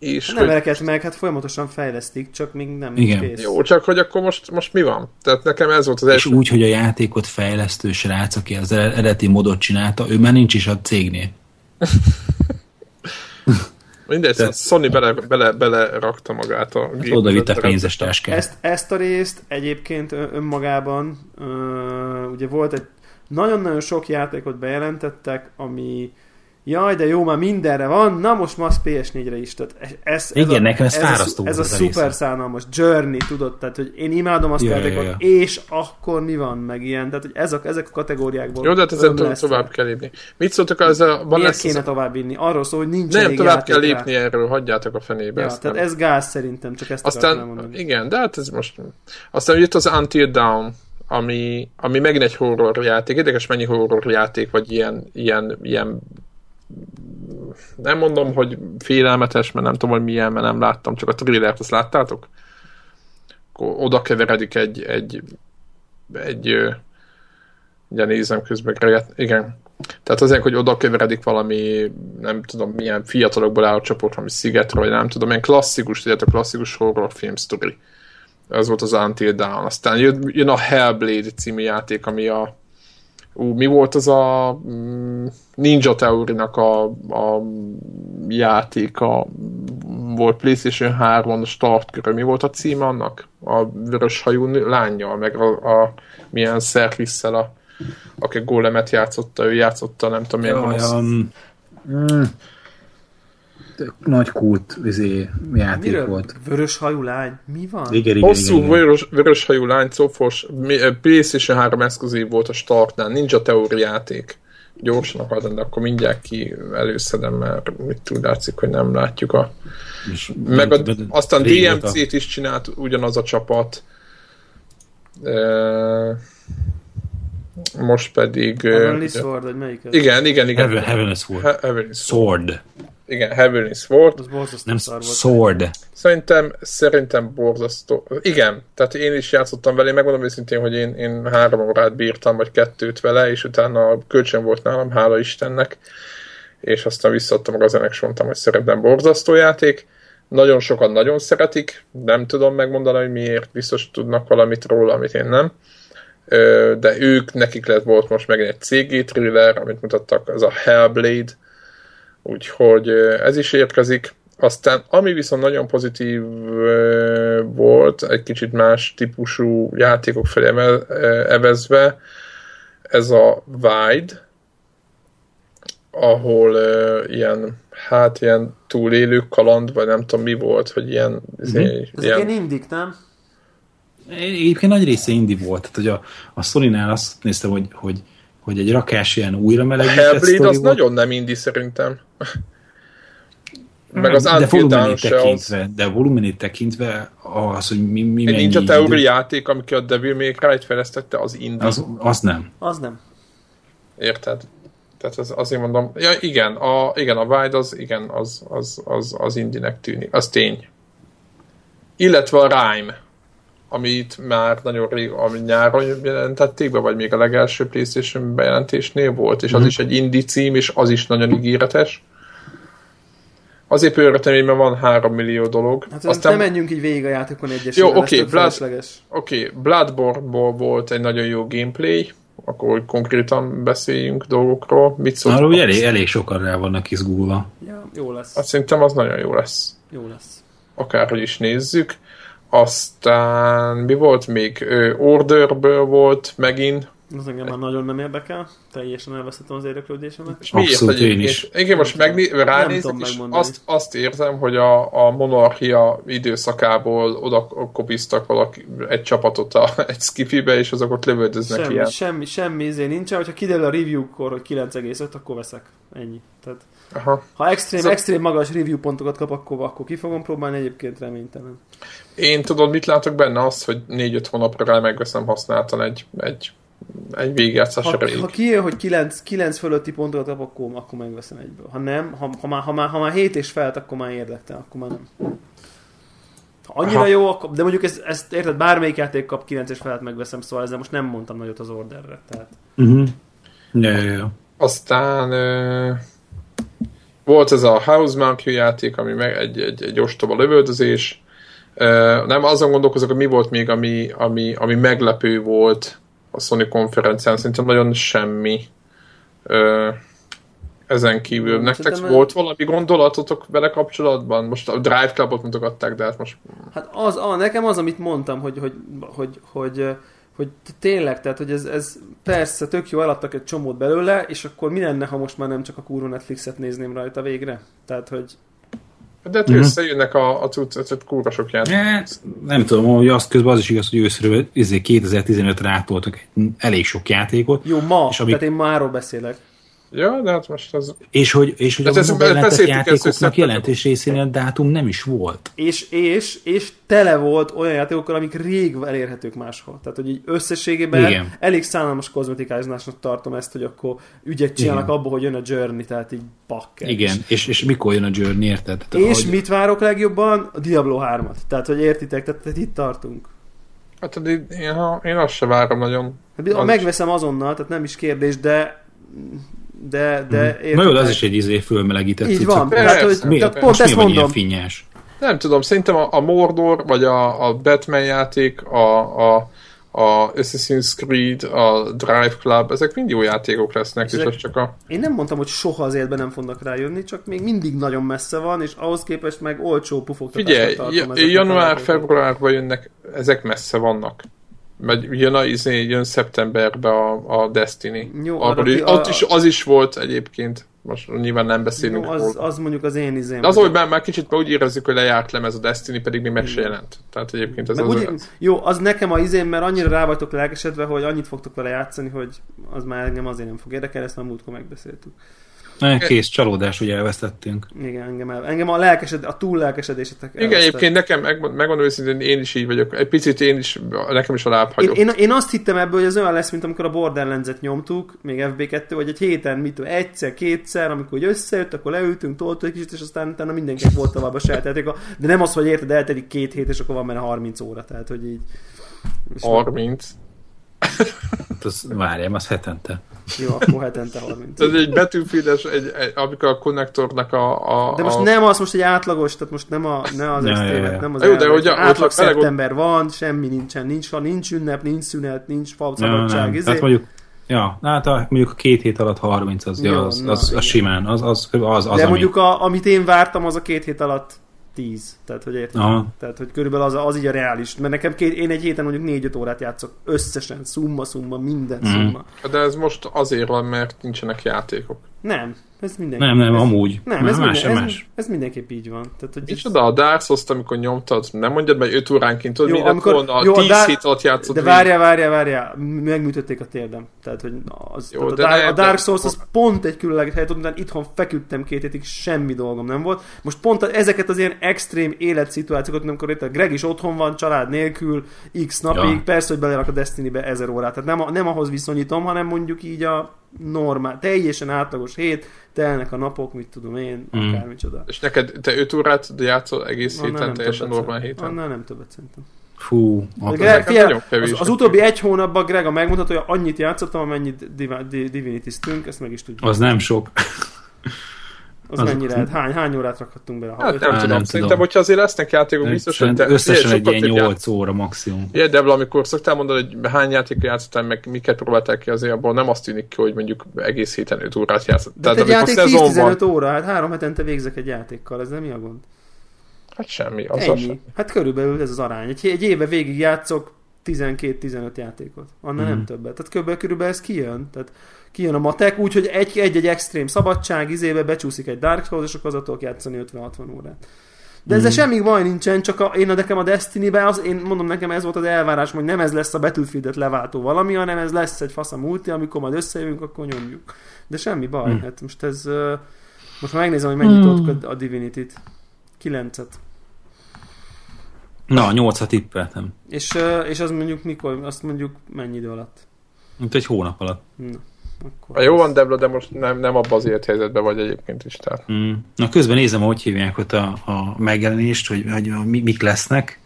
A: és
B: nem hogy... eleket meg, hát folyamatosan fejlesztik, csak még nem
C: Igen.
B: kész.
A: Jó, csak hogy akkor most, most mi van? Tehát nekem ez volt az első.
C: És úgy, hogy a játékot fejlesztő srác, aki az eredeti modot csinálta, ő már nincs is a cégnél.
A: Mindegy, Te... Sony bele, bele, bele rakta magát a
C: gépet. Oda vitte pénzes táskát.
B: Ezt, ezt a részt egyébként önmagában uh, ugye volt egy nagyon-nagyon sok játékot bejelentettek, ami jaj, de jó, már mindenre van, na most ma PS4-re is. Tehát ez, ez
C: Igen,
B: a,
C: nekem ez,
B: ez
C: fárasztó.
B: Ez a, ez a szuper szánalmas Journey, tudod, tehát hogy én imádom azt ja, a ja, ja. és akkor mi van meg ilyen, tehát hogy ez a, ezek a kategóriákból.
A: Jó, de hát ezen tovább, tovább kell lépni. Mit szóltok az a...
B: Van Miért lesz kéne az... tovább vinni? Arról szól, hogy nincs
A: Nem, tovább kell lépni rá. erről, hagyjátok a fenébe.
B: Ja, tehát nem. ez gáz szerintem, csak ezt
A: Aztán, igen, de hát ez most... Aztán jött az Until Down, ami, ami megint egy horror játék. Érdekes mennyi horror játék, vagy ilyen, ilyen, ilyen nem mondom, hogy félelmetes, mert nem tudom, hogy milyen, mert nem láttam, csak a thrillert, azt láttátok? Akkor oda keveredik egy, egy, egy ugye nézem közben, igen. Tehát azért, hogy oda keveredik valami, nem tudom, milyen fiatalokból álló csoport, valami szigetről, vagy nem tudom, ilyen klasszikus, a klasszikus horrorfilm sztori. Ez volt az Until Dawn. Aztán jön, jön a Hellblade című játék, ami a ú, mi volt az a mm, Ninja Theory-nak a, a játéka volt PlayStation 3-on a startkörön. Mi volt a cím annak? A vörös hajú lányjal, meg a, a milyen szervisszel, a, aki gólemet játszotta, ő játszotta, nem tudom milyen
C: Olyan, mm, nagy kult izé, játék Miről? volt.
B: Vörös hajú lány? Mi van?
A: Igen, igen, Hosszú igen, igen. Vörös, vörös hajú lány, cofos, PlayStation 3 exkluzív volt a startnál, Ninja Theory játék. Gyorsan akarom, de akkor mindjárt ki előszedem, mert mit tud látszik, hogy nem látjuk a... És Meg a, aztán DMC-t is csinált ugyanaz a csapat. E, most pedig...
B: Heavenly Sword, vagy melyiket?
A: Igen, igen, igen.
C: Heaven, Heavenly Sword. Heavenly Sword. Sword
A: igen, Heavenly Sword.
B: Az Nem szar
C: volt. Sword.
A: Szerintem, szerintem borzasztó. Igen, tehát én is játszottam vele, megmondom őszintén, hogy én, én három órát bírtam, vagy kettőt vele, és utána a kölcsön volt nálam, hála Istennek, és aztán visszaadtam a zenek, és mondtam, hogy szeretem borzasztó játék. Nagyon sokan nagyon szeretik, nem tudom megmondani, hogy miért, biztos tudnak valamit róla, amit én nem de ők, nekik lett volt most megint egy CG thriller, amit mutattak, az a Hellblade, Úgyhogy ez is érkezik. Aztán, ami viszont nagyon pozitív volt, egy kicsit más típusú játékok felé evezve, ez a Wide, ahol uh, ilyen, hát ilyen túlélő kaland, vagy nem tudom mi volt, hogy ilyen...
B: Mm-hmm. Ez ilyen indik, nem?
C: Egyébként nagy része indi volt. Tehát, hogy a, a Sony-nál azt néztem, hogy, hogy hogy egy rakás ilyen újra melegített
A: Hellblade az volt. nagyon nem indi szerintem.
C: Meg az de volumenét tekintve, az... de volumenét tekintve az, hogy mi, mi
A: egy mennyi... Ninja Theory játék, amikor a Devil May Cry-t fejlesztette, az indi.
C: Az, az nem.
B: Az nem.
A: Érted? Tehát az, azért mondom, ja igen, a, igen, a Wide az, igen, az, az, az, az indinek tűnik, az tény. Illetve a Rhyme amit már nagyon rég, ami nyáron jelentették be, vagy még a legelső PlayStation bejelentésnél volt, és az mm. is egy indie cím, és az is nagyon ígéretes. Azért pörgetem, hogy van 3 millió dolog.
B: Hát Aztán... nem menjünk így végig a játékon egyes.
A: Jó, oké, okay, Blood... okay, Bloodborne-ból volt egy nagyon jó gameplay, akkor hogy konkrétan beszéljünk dolgokról. Mit
C: szólt? Arról elég, elég sokan rá vannak izgulva.
B: Ja, jó lesz.
A: Azt szerintem az nagyon jó lesz.
B: Jó lesz.
A: Akárhogy is nézzük. Aztán mi volt még? Orderből volt megint.
B: Az engem már nagyon nem érdekel, teljesen elvesztettem az érdeklődésemet.
A: És miért Abszolút én is. Igen, most megné- ránézek, és azt, azt érzem, hogy a, a monarchia időszakából oda kopiztak valaki egy csapatot a, egy skifibe, és azok ott lövöldöznek
B: semmi,
A: ilyen.
B: Semmi, semmi izé nincsen, hogyha kiderül a review-kor, hogy 9,5, akkor veszek. Ennyi. Tehát Aha. Ha extrém, szóval... extrém magas review pontokat kap, akkor, akkor ki fogom próbálni, egyébként reménytelen.
A: Én tudod, mit látok benne? Azt, hogy 4-5 hónapra rá megveszem használtan egy, egy, egy végjátszásra.
B: Ha, ha kijön, hogy 9, 9 fölötti pontokat kap, akkor, akkor megveszem egyből. Ha nem, ha, ha, már, ha, már, ha már 7 és felt, akkor már érdektel, akkor már nem. Ha annyira Aha. jó, akkor, de mondjuk ezt, ezt érted, bármelyik játék kap 9 és felett megveszem, szóval ezzel most nem mondtam nagyot az orderre. Tehát.
C: Uh-huh. Ja, ja, ja.
A: Aztán volt ez a House Monkey játék, ami meg egy, egy, egy ostoba lövöldözés. Nem azon gondolkozok, hogy mi volt még, ami, ami, ami meglepő volt a Sony konferencián. Szerintem nagyon semmi. Ezen kívül. Nektek volt valami gondolatotok vele kapcsolatban? Most a Drive Clubot mutogatták, de hát most...
B: Hát az, a, nekem az, amit mondtam, hogy, hogy, hogy, hogy, hogy tényleg, tehát hogy ez, ez persze tök jó, eladtak egy csomót belőle, és akkor mi lenne, ha most már nem csak a kurva Netflixet nézném rajta végre? Tehát, hogy
A: de hát mm-hmm. összejönnek a, a cuccot, kurva sok játék.
C: Hát, nem tudom, hogy azt közben az is igaz, hogy őszről 2015-re átoltak elég sok játékot.
B: Jó, ma, és amik... tehát én máról beszélek.
A: Ja, de hát most az...
C: És hogy, és hogy hát a bejelentett játékoknak jelentős részénél dátum nem is volt.
B: És, és, és tele volt olyan játékokkal, amik rég elérhetők máshol. Tehát, hogy így összességében Igen. elég szánalmas kozmetikázásnak tartom ezt, hogy akkor ügyet csinálnak Igen. abba, hogy jön a Journey, tehát így bakker.
C: Igen, és, és mikor jön a Journey, érted?
B: Tehát, és ahogy... mit várok legjobban? A Diablo 3-at. Tehát, hogy értitek, tehát, tehát itt tartunk.
A: Hát én, én azt se várom nagyon.
B: Hát, az megveszem azonnal, tehát nem is kérdés, de de, de
C: hmm. Na jó, az is egy izé fölmelegített
B: Így van, tehát, hogy, mi, tehát pont ezt mondom.
C: finnyás?
A: Nem tudom, szerintem a, a Mordor, vagy a, a Batman játék, a, a, a Assassin's Creed, a Drive Club, ezek mind jó játékok lesznek, ezek, és ez csak a...
B: Én nem mondtam, hogy soha az életben nem fognak rájönni, csak még mindig nagyon messze van, és ahhoz képest meg olcsó
A: pufogtatásra tartom. Figyelj, január-februárban jönnek, ezek messze vannak mert jön, a, izé, jön szeptemberbe a, a Destiny. Jó, Arról, a, ott is, az is volt egyébként. Most nyilván nem beszélünk
B: jó, az, az, mondjuk az én izém.
A: De az, hogy már, már kicsit már úgy érezzük, hogy lejárt lemez a Destiny, pedig még meg se jelent. Tehát egyébként ez az,
B: úgy, az... Jó, az nekem a izém, mert annyira rá vagytok lelkesedve, hogy annyit fogtok vele játszani, hogy az már engem azért nem fog érdekelni, ezt már múltkor megbeszéltük.
C: Kész csalódás, hogy elvesztettünk.
B: Igen, engem, el, engem a, lelkesed, a túl lelkesedésetek
A: Igen, egyébként nekem, meg, megmondom őszintén, én is így vagyok. Egy picit én is, nekem is a láb
B: Én, én, én, azt hittem ebből, hogy az olyan lesz, mint amikor a Borderlands-et nyomtuk, még FB2, hogy egy héten, mit egyszer, kétszer, amikor hogy összejött, akkor leültünk, toltuk egy kicsit, és aztán utána mindenki volt tovább a saját De nem az, hogy érted, eltelik két hét, és akkor van benne 30 óra, tehát hogy így...
A: 30?
C: Hát az, várjam, az hetente.
B: Jó, akkor hetente 30.
A: Ez egy betűfides, egy, egy, amikor a konnektornak a,
B: a... De most a... nem az most egy átlagos, tehát most nem, a, ne az ja, ja, ja. nem az
A: Jó, de hogy
B: átlag szeptember van, semmi nincsen, nincs, ha nincs ünnep, nincs szünet, nincs szabadság.
C: Ja, tehát mondjuk Ja, hát a, mondjuk a két hét alatt 30, az, Jó, ja, az, az, az, az simán, az, az, az, az
B: De ami... mondjuk a, amit én vártam, az a két hét alatt 10. Tehát, hogy érted? Aha. Tehát, hogy körülbelül az, az így a reális. Mert nekem két, én egy héten mondjuk 4-5 órát játszok összesen, szumma, szumma, minden mm. szumma.
A: De ez most azért van, mert nincsenek játékok.
B: Nem, ez
C: mindenki. Nem, nem, ez, amúgy.
B: Nem, ez, más, minden, más. Ez, ez, mindenképp így van. Tehát, hogy
A: És ez... oda a Dark souls amikor nyomtad, nem mondjad meg 5 óránként, tudod, jó, amikor, volna, jó, 10 Dar... hét alatt játszott.
B: De várjál, várjál, várjál, megműtötték a térdem. Tehát, hogy az, jó, tehát a, Dark, a Dark Souls az pont egy különleges helyet, utána itthon feküdtem két hétig, semmi dolgom nem volt. Most pont ezeket az ilyen extrém életszituációkat, amikor itt a Greg is otthon van, család nélkül, x napig, ja. persze, hogy belerak a Destiny-be ezer órát. Tehát nem, nem ahhoz viszonyítom, hanem mondjuk így a normál, teljesen átlagos hét, telnek a napok, mit tudom én, mm. akármicsoda.
A: És neked, te 5 órát játszol egész Annál héten, teljesen normál héten?
B: Annál nem többet szerintem.
C: Fú,
B: Greg, figyel, az, az, utóbbi egy hónapban Greg megmutatta, hogy annyit játszottam, amennyit Divinity-ztünk, ezt meg is tudjuk.
C: Az nem sok.
B: Az, az mennyire lehet? Hány, hány órát rakhattunk bele?
A: Hát nem, nem tudom. Szerintem, hogyha azért lesznek játékok, biztos,
C: hogy... Te, összesen egy ilyen 8 óra maximum.
A: Igen, de amikor szoktál mondani, hogy hány játékot játszottál, meg miket próbáltál ki, azért abból nem azt tűnik ki, hogy mondjuk egész héten 5 órát játszott.
B: De Tehát, egy játék 10-15 óra, hát három hetente végzek egy játékkal, ez nem mi a gond?
A: Hát semmi. Az
B: Ennyi. Az hát körülbelül ez az arány. Egy, egy éve végig játszok 12-15 játékot. Annál mm. nem többet. Tehát körülbelül, körülbelül ez kijön. Tehát kijön a matek, úgyhogy egy-egy extrém szabadság, izébe becsúszik egy Dark Souls, és akkor az tudok játszani 50-60 órát. De ezzel mm. semmi baj nincsen, csak a, én a nekem a Destiny-be, az, én mondom nekem ez volt az elvárás, hogy nem ez lesz a battlefield leváltó valami, hanem ez lesz egy fasz a multi, amikor majd összejövünk, akkor nyomjuk. De semmi baj, mm. hát most ez, most megnézem, hogy mennyit mm. ott a Divinity-t. Kilencet.
C: Na, nyolcat tippeltem.
B: És, és az mondjuk mikor, azt mondjuk mennyi idő alatt?
C: Mint egy hónap alatt. Na.
A: Akkor jó van, Debla, de most nem, nem abban az élethelyzetben vagy egyébként is. Tehát.
C: Mm. Na közben nézem, hogy hívják ott a, a megjelenést, hogy, hogy mi, mik lesznek.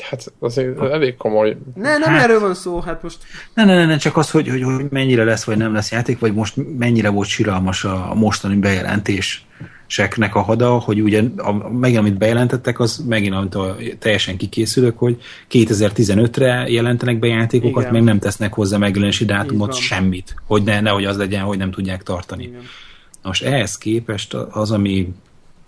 A: Hát azért elég komoly.
B: Ne, nem hát, erről van szó, hát most...
C: Ne, ne, ne, ne csak az, hogy, hogy, hogy mennyire lesz, vagy nem lesz játék, vagy most mennyire volt siralmas a mostani bejelentés seknek a hada, hogy ugye a, megint amit bejelentettek, az megint amit a, teljesen kikészülök, hogy 2015-re jelentenek be játékokat, Igen. meg nem tesznek hozzá megjelenési dátumot, semmit, hogy ne, nehogy az legyen, hogy nem tudják tartani. Igen. Most ehhez képest az, ami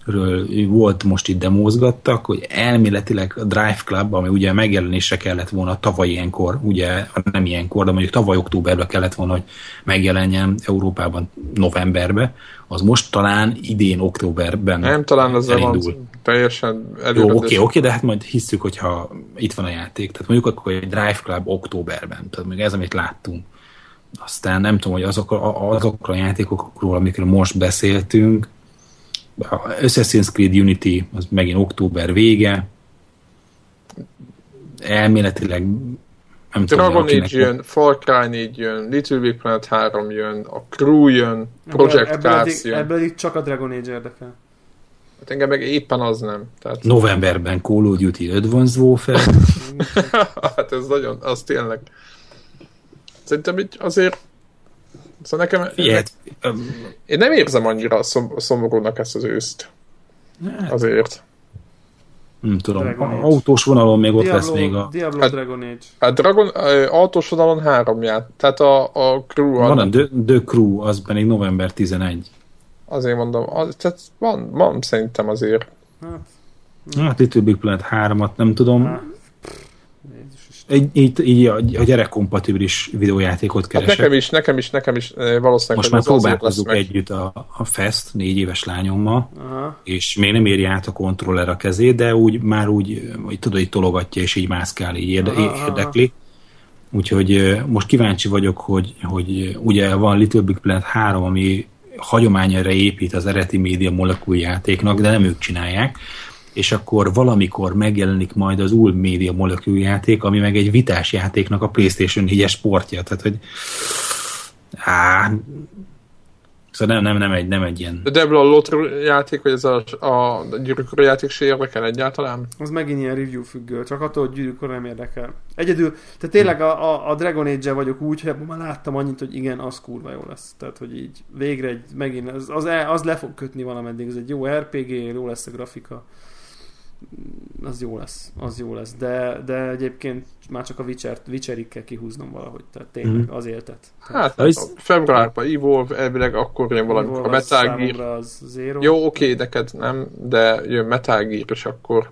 C: ről volt most itt demózgattak, hogy elméletileg a Drive Club, ami ugye megjelenésre kellett volna tavaly ilyenkor, ugye nem ilyenkor, de mondjuk tavaly októberben kellett volna, hogy megjelenjen Európában novemberbe, az most talán idén októberben
A: Nem, talán az elindul. teljesen
C: Jó, oké, oké, okay, de hát majd hisszük, hogyha itt van a játék. Tehát mondjuk akkor egy Drive Club októberben, tehát még ez, amit láttunk. Aztán nem tudom, hogy azok, azokra a játékokról, amikről most beszéltünk, Assassin's Creed Unity az megint október vége, elméletileg
A: nem Dragon tudom, Age jön, Far Cry 4 jön, Little Big Planet 3 jön, a Crew jön, Project ebből, Cars jön.
B: Ebből itt csak a Dragon Age érdekel.
A: Hát engem meg éppen az nem.
C: Tehát... Novemberben Call of Duty Advanced Warfare.
A: hát ez nagyon, az tényleg. Szerintem így azért Szóval nekem... Ilyet. Én nem érzem annyira szom, szomorúnak ezt az őszt. Hát. Azért.
C: Nem tudom. A, autós vonalon még ott Diablo, lesz még a...
B: Diablo hát, Dragon Age.
A: Hát Dragon, autós vonalon három jár. Tehát a, a Crew...
C: Van a The, The Crew, az pedig november 11.
A: Azért mondom, az, tehát van, van szerintem azért.
C: Hát, hát Little Big Planet 3-at nem tudom. Hát így, így, így a, a gyerekkompatibilis videójátékot keresek. Hát
A: nekem is, nekem is, nekem is eh, valószínűleg.
C: Most már próbálkozzuk együtt a, a Fest négy éves lányommal, Aha. és még nem éri át a kontroller a kezét, de úgy már úgy, hogy tudod, így tologatja, és így mászkál, így érde, Aha. érdekli. Úgyhogy eh, most kíváncsi vagyok, hogy, hogy ugye van Little Big Planet 3, ami hagyományra épít az eredeti média molekul játéknak, de nem ők csinálják, és akkor valamikor megjelenik majd az új média molekül játék, ami meg egy vitás játéknak a PlayStation 4-es sportja. Tehát, hogy á, Szóval nem, nem, nem, egy, nem egy ilyen...
A: De ebből a Lotro játék, vagy ez a, a gyűrűkora játék se érdekel egyáltalán?
B: Az megint ilyen review függő, csak attól, hogy gyűrűkora nem érdekel. Egyedül, tehát tényleg a, a, a Dragon age vagyok úgy, hogy már láttam annyit, hogy igen, az kurva jó lesz. Tehát, hogy így végre egy, megint, az, az, az le fog kötni valameddig, ez egy jó RPG, jó lesz a grafika az jó lesz, az jó lesz, de, de egyébként már csak a Witcher-t, Witcherig kell kihúznom valahogy, tehát tényleg mm. az éltet.
A: Hát, az... februárban Evolve, elvileg akkor jön valami, a Metal Gear.
B: Az zero.
A: Jó, oké, neked nem, de jön Metal Gear, és akkor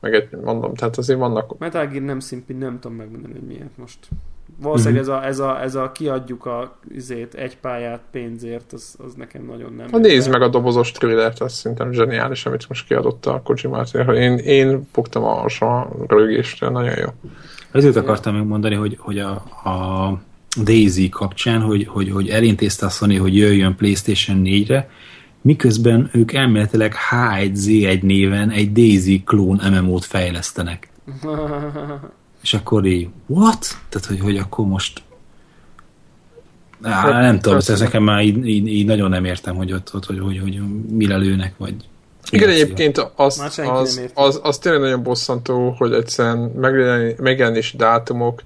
A: meg egy, mondom, tehát azért vannak...
B: Metal Gear nem szimpi, nem tudom megmondani, hogy miért most. Valószínűleg mm-hmm. ez, a, ez, a, ez a kiadjuk a izét, egy pályát pénzért, az, az nekem nagyon nem.
A: Ha nézd meg a dobozos trillert, az szerintem zseniális, amit most kiadott a Kojima Én, én fogtam a, a rögéstől, nagyon jó.
C: Ezért akartam megmondani, hogy, hogy a, a Daisy kapcsán, hogy, hogy, hogy elintézte a Sony, hogy jöjjön PlayStation 4-re, miközben ők elméletileg H1Z1 néven egy Daisy klón MMO-t fejlesztenek. És akkor így, what? Tehát, hogy, hogy akkor most Á, hát, nem tudom, ez nekem már így, így, így, nagyon nem értem, hogy ott, ott hogy, hogy, hogy mire lőnek, vagy...
A: Igen, egyébként az, az, az, az, az tényleg nagyon bosszantó, hogy egyszerűen megjelenési dátumok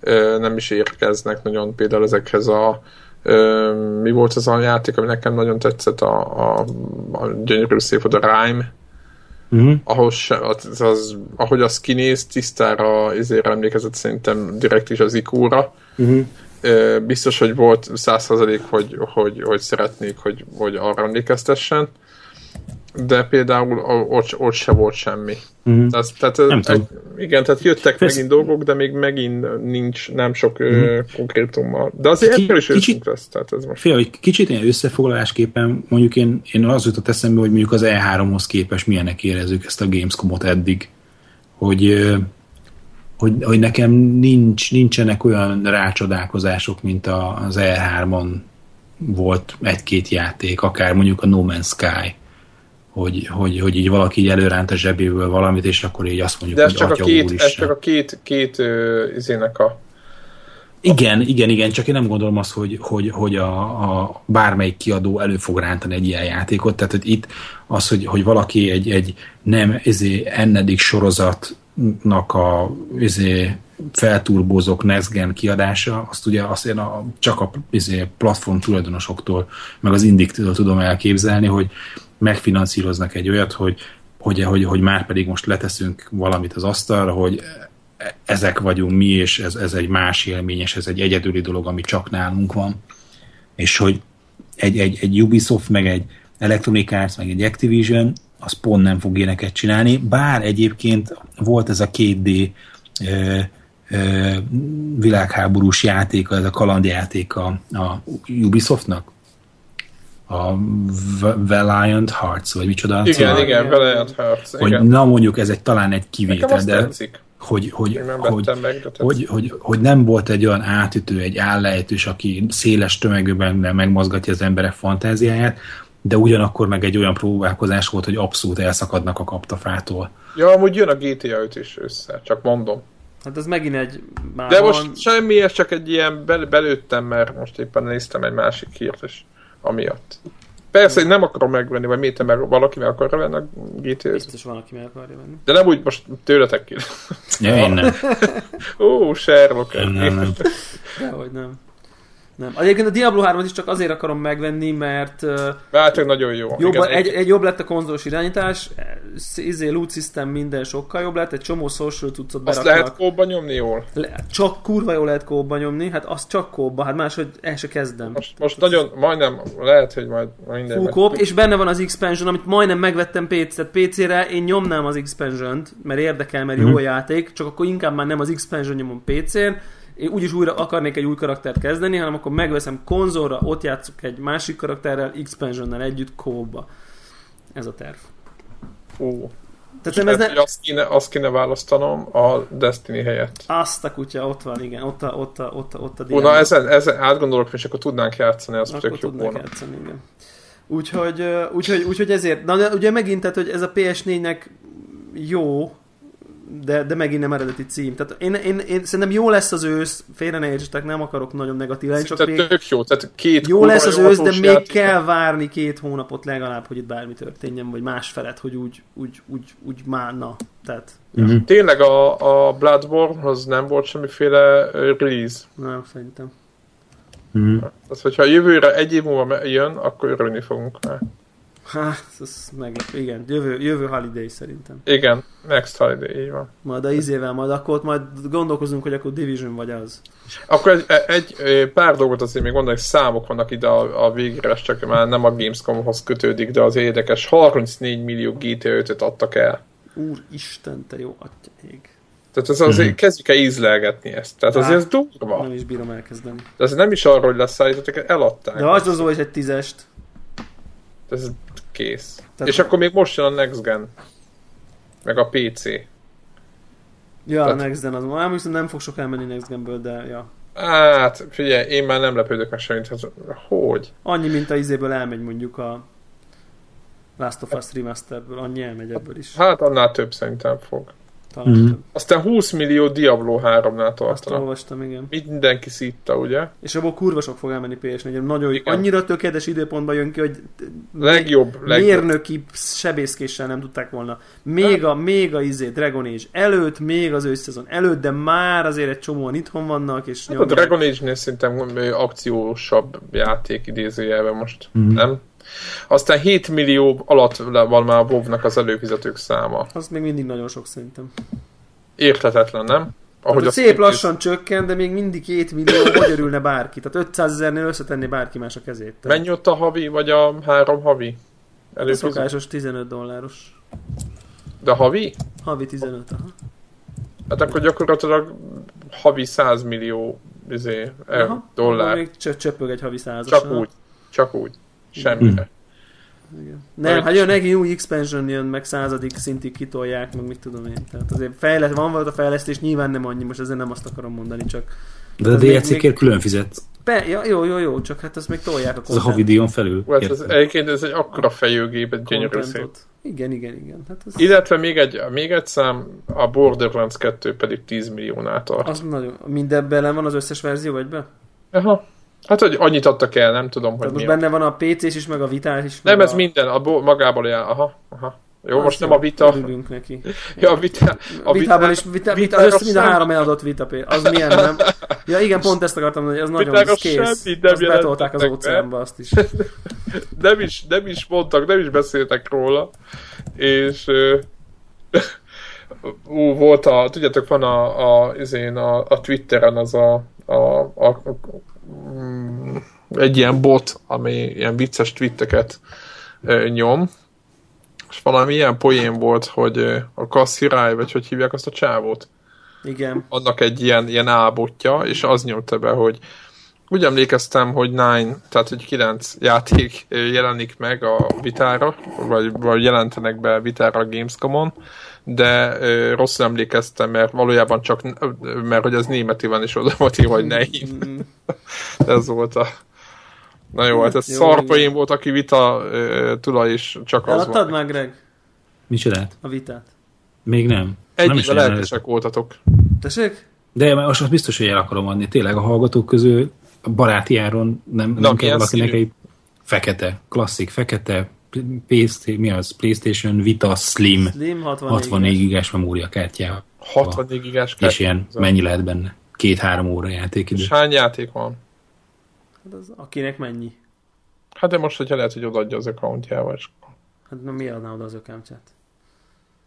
A: ö, nem is érkeznek nagyon például ezekhez a ö, mi volt az a játék, ami nekem nagyon tetszett, a, a, a gyönyörű szép, a Rhyme, uh-huh. ahhoz se, az, az, ahogy az kinéz, tisztára ezért emlékezett szerintem direkt is az ikóra. Uh-huh. Biztos, hogy volt százszerzalék, hogy, hogy, hogy szeretnék, hogy, hogy arra emlékeztessen de például ott, ott se volt semmi. Uh-huh. Tehát, tehát, nem tudom. Igen, tehát jöttek Fesz... megint dolgok, de még megint nincs nem sok uh-huh. konkrétummal. De azért Ki, ebből is kicsit, lesz. Tehát ez most...
C: Fél, kicsit ilyen összefoglalásképpen, mondjuk én, én az jutott eszembe, hogy mondjuk az E3-hoz képest milyenek érezzük ezt a Gamescom-ot eddig. Hogy, hogy, hogy nekem nincs, nincsenek olyan rácsodálkozások, mint az E3-on volt egy-két játék, akár mondjuk a No Man's Sky hogy, hogy, hogy így valaki így előránt a zsebéből valamit, és akkor így azt mondjuk,
A: De ez hogy csak atya a két, ez csak a két, két uh, izének a
C: igen, igen, igen, csak én nem gondolom azt, hogy, hogy, hogy a, a bármelyik kiadó elő fog rántani egy ilyen játékot, tehát hogy itt az, hogy, hogy valaki egy, egy nem ezé ennedik sorozatnak a ezé felturbózók Next Gen kiadása, azt ugye azt én a, csak a ezé platform tulajdonosoktól, meg az indiktől tudom elképzelni, hogy megfinanszíroznak egy olyat, hogy, hogy, hogy, hogy már pedig most leteszünk valamit az asztalra, hogy ezek vagyunk mi, és ez, ez egy más élmény, és ez egy egyedüli dolog, ami csak nálunk van. És hogy egy, egy, egy Ubisoft, meg egy Electronic Arts, meg egy Activision az pont nem fog éneket csinálni, bár egyébként volt ez a 2D ö, ö, világháborús játék, ez a kalandjáték a, a Ubisoftnak, a Valiant Hearts, vagy micsoda?
A: Igen, cím? igen, Valiant Hearts.
C: Hogy
A: igen.
C: na mondjuk ez egy talán egy kivétel, de hogy, hogy, hogy, meg, hogy, hogy, hogy, hogy, nem volt egy olyan átütő, egy állejtős, aki széles tömegben megmozgatja az emberek fantáziáját, de ugyanakkor meg egy olyan próbálkozás volt, hogy abszolút elszakadnak a kaptafától.
A: Ja, amúgy jön a GTA 5 is össze, csak mondom.
B: Hát ez megint egy...
A: Már de van... most semmi, ez csak egy ilyen bel- belőttem, mert most éppen néztem egy másik hírt, és amiatt. Persze, én nem akarom megvenni, vagy mit, mert valaki meg akarja venni a GTA-t.
B: Biztos van, aki meg akarja venni.
A: De nem úgy most tőletek ki.
C: Ja, én nem.
A: Ó, Sherlock.
C: Nem, nem, nem.
B: Dehogy nem. Nem. Egyébként a Diablo 3 is csak azért akarom megvenni, mert...
A: Hát, nagyon jó.
B: Jobb, Igen, egy, egy, jobb lett a konzolos irányítás, izé, loot system minden sokkal jobb lett, egy csomó social cuccot
A: beraknak. Azt lehet kóba nyomni jól?
B: Le, csak kurva jól lehet kóba nyomni, hát azt csak kóba, hát máshogy el se kezdem.
A: Most, most nagyon, majdnem, lehet, hogy majd minden.
B: Full kóp, és benne van az expansion, amit majdnem megvettem PC, tehát PC-re, én nyomnám az expansion-t, mert érdekel, mert jó mm-hmm. játék, csak akkor inkább már nem az expansion nyomom PC-n, én úgyis újra akarnék egy új karaktert kezdeni, hanem akkor megveszem konzolra, ott játszok egy másik karakterrel, expansionnel együtt kóba. Ez a terv.
A: Ó. Tehát ez ne... azt, kéne, azt kéne választanom a Destiny helyett.
B: Azt a kutya, ott van, igen, ott a, ott a, ott a, ott a
A: Ó, na ezen, ezen átgondolok, és akkor tudnánk játszani, az akkor tök jó volna.
B: játszani, igen. Úgyhogy, úgyhogy, úgyhogy ezért, na ugye megint, tehát, hogy ez a PS4-nek jó, de, de megint nem eredeti cím. Tehát én, én, én szerintem jó lesz az ősz, félre ne értsetek, nem akarok nagyon negatív lenni,
A: csak még tök jó, tehát két
B: jó lesz az ősz, de még játék. kell várni két hónapot legalább, hogy itt bármi történjen, vagy más felett, hogy úgy, úgy, úgy, úgy mánna. Tehát,
A: mm-hmm. Tényleg a, a Bloodborne az nem volt semmiféle release?
B: Nem, szerintem.
A: Mm. Tehát, hogyha jövőre egy év múlva jön, akkor örülni fogunk már.
B: Hát, ez meg, igen, jövő, jövő holiday szerintem.
A: Igen, next holiday, így van.
B: Majd a izével, majd akkor majd gondolkozunk, hogy akkor Division vagy az.
A: Akkor egy, egy pár dolgot azért még gondolok, számok vannak ide a, a végre, csak már nem a Gamescomhoz kötődik, de az érdekes, 34 millió GTA 5-öt adtak el.
B: Úristen, te jó ég.
A: Tehát ez azért mm-hmm. kezdjük el ízlelgetni ezt. Tehát azért ez durva.
B: Nem is bírom elkezdeni.
A: De ez nem is arról, hogy leszállítottak, eladták.
B: De az az hogy egy tízest.
A: Ez kész. Tehát és akkor még most jön a Next Gen. Meg a PC.
B: Ja, Tehát... a Next Gen az. Már viszont nem fog sok elmenni Next Genből, de ja.
A: Hát, figyelj, én már nem lepődök meg semmit. Hát, hogy?
B: Annyi, mint a izéből elmegy mondjuk a Last of Us Remasterből, annyi elmegy ebből is.
A: Hát annál több szerintem fog. Talán mm. Aztán 20 millió Diablo 3-nál tartanak. Azt
B: olvastam, igen.
A: Mindenki szitta, ugye?
B: És abból kurva sok fog elmenni ps Nagyon, igen. annyira tökéletes időpontban jön ki, hogy
A: legjobb,
B: mérnöki legjobb. sebészkéssel nem tudták volna. Még a, még a izé Dragon Age előtt, még az őszezon előtt, de már azért egy csomóan itthon vannak, és
A: hát a Dragon Age-nél szerintem akciósabb játék idézőjelben most, mm. nem? Aztán 7 millió alatt van már a WoW-nak az előfizetők száma.
B: Az még mindig nagyon sok szerintem.
A: Érthetetlen, nem?
B: Ahogy hát, szép lassan is... csökken, de még mindig 2 millió, hogy örülne bárki. Tehát 500 ezernél összetenni bárki más a kezét.
A: Tehát. Mennyi ott a havi, vagy a három havi?
B: A szokásos 15 dolláros.
A: De havi?
B: Havi 15, aha.
A: Hát akkor gyakorlatilag havi 100 millió izé, aha, dollár.
B: Még csöpög egy havi százas.
A: Csak úgy. Csak úgy. Semmire.
B: Igen. Nem, hát jön neki új expansion jön, meg századik szintig kitolják, meg mit tudom én. Tehát azért fejlesz, van volt a fejlesztés, nyilván nem annyi, most ezzel nem azt akarom mondani, csak...
C: De a DLC-kért még... külön fizet.
B: Be, ja, jó, jó, jó, csak hát ezt még tolják a
C: Ez a havi felül.
A: Hát ez, egyébként ez egy akkora fejőgép, egy gyönyörű szép.
B: Igen, igen, igen. Hát
A: ez... Illetve még egy, még egy szám, a Borderlands 2 pedig 10 milliónál tart.
B: Az nagyon, mindebben van az összes verzió, vagy be?
A: Aha. Hát, hogy annyit adtak el, nem tudom, hogy
B: Tehát most benne van a PC-s is, meg a vitás is.
A: Nem, ez
B: a...
A: minden, a bo- magából jár. Aha, aha. Jó, most nem a vita.
B: Örülünk neki.
A: Ja, a vita.
B: A Vitában is, vita, vita, az mind a három eladott vita Az milyen, nem? Ja, igen, pont ezt akartam mondani, hogy az nagyon az kész. Semmi, nem azt betolták az óceánba, azt is.
A: nem is. Nem is mondtak, nem is beszéltek róla. És ú, volt a, tudjátok, van a, a, a, a, a Twitteren az a, a, a, a egy ilyen bot, ami ilyen vicces twitteket nyom, és valami ilyen poén volt, hogy a Kassirály, vagy hogy hívják azt a csávót?
B: Igen.
A: Annak egy ilyen, ilyen ábotja, és az nyomta be, hogy úgy emlékeztem, hogy Nine, tehát hogy kilenc játék jelenik meg a vitára, vagy, vagy jelentenek be vitára a Gamescom-on, de ö, rosszul emlékeztem, mert valójában csak, mert hogy az németi van, és oda volt írva, hogy Nine. ez volt a... Na jó, hát ez szarpaim volt, aki vita ö, tulaj is csak
B: az volt. már, Greg?
C: Micsodát?
B: A vitát.
C: Még nem.
A: Egyik a lelkesek voltatok.
B: Tessék?
C: De most azt biztos, hogy el akarom adni. Tényleg a hallgatók közül baráti áron nem, Na, nem kell valakinek egy fekete, klasszik, fekete, mi az? PlayStation Vita Slim,
B: Slim 64,
C: 64 gigás memória kártyával.
A: 64 gigás kártyával.
C: És ilyen, mennyi lehet benne? Két-három óra játékidő.
A: És hány játék van?
B: Hát az, akinek mennyi?
A: Hát de most, hogyha lehet, hogy odaadja az accountjával. És...
B: Hát na, mi adná oda az accountját?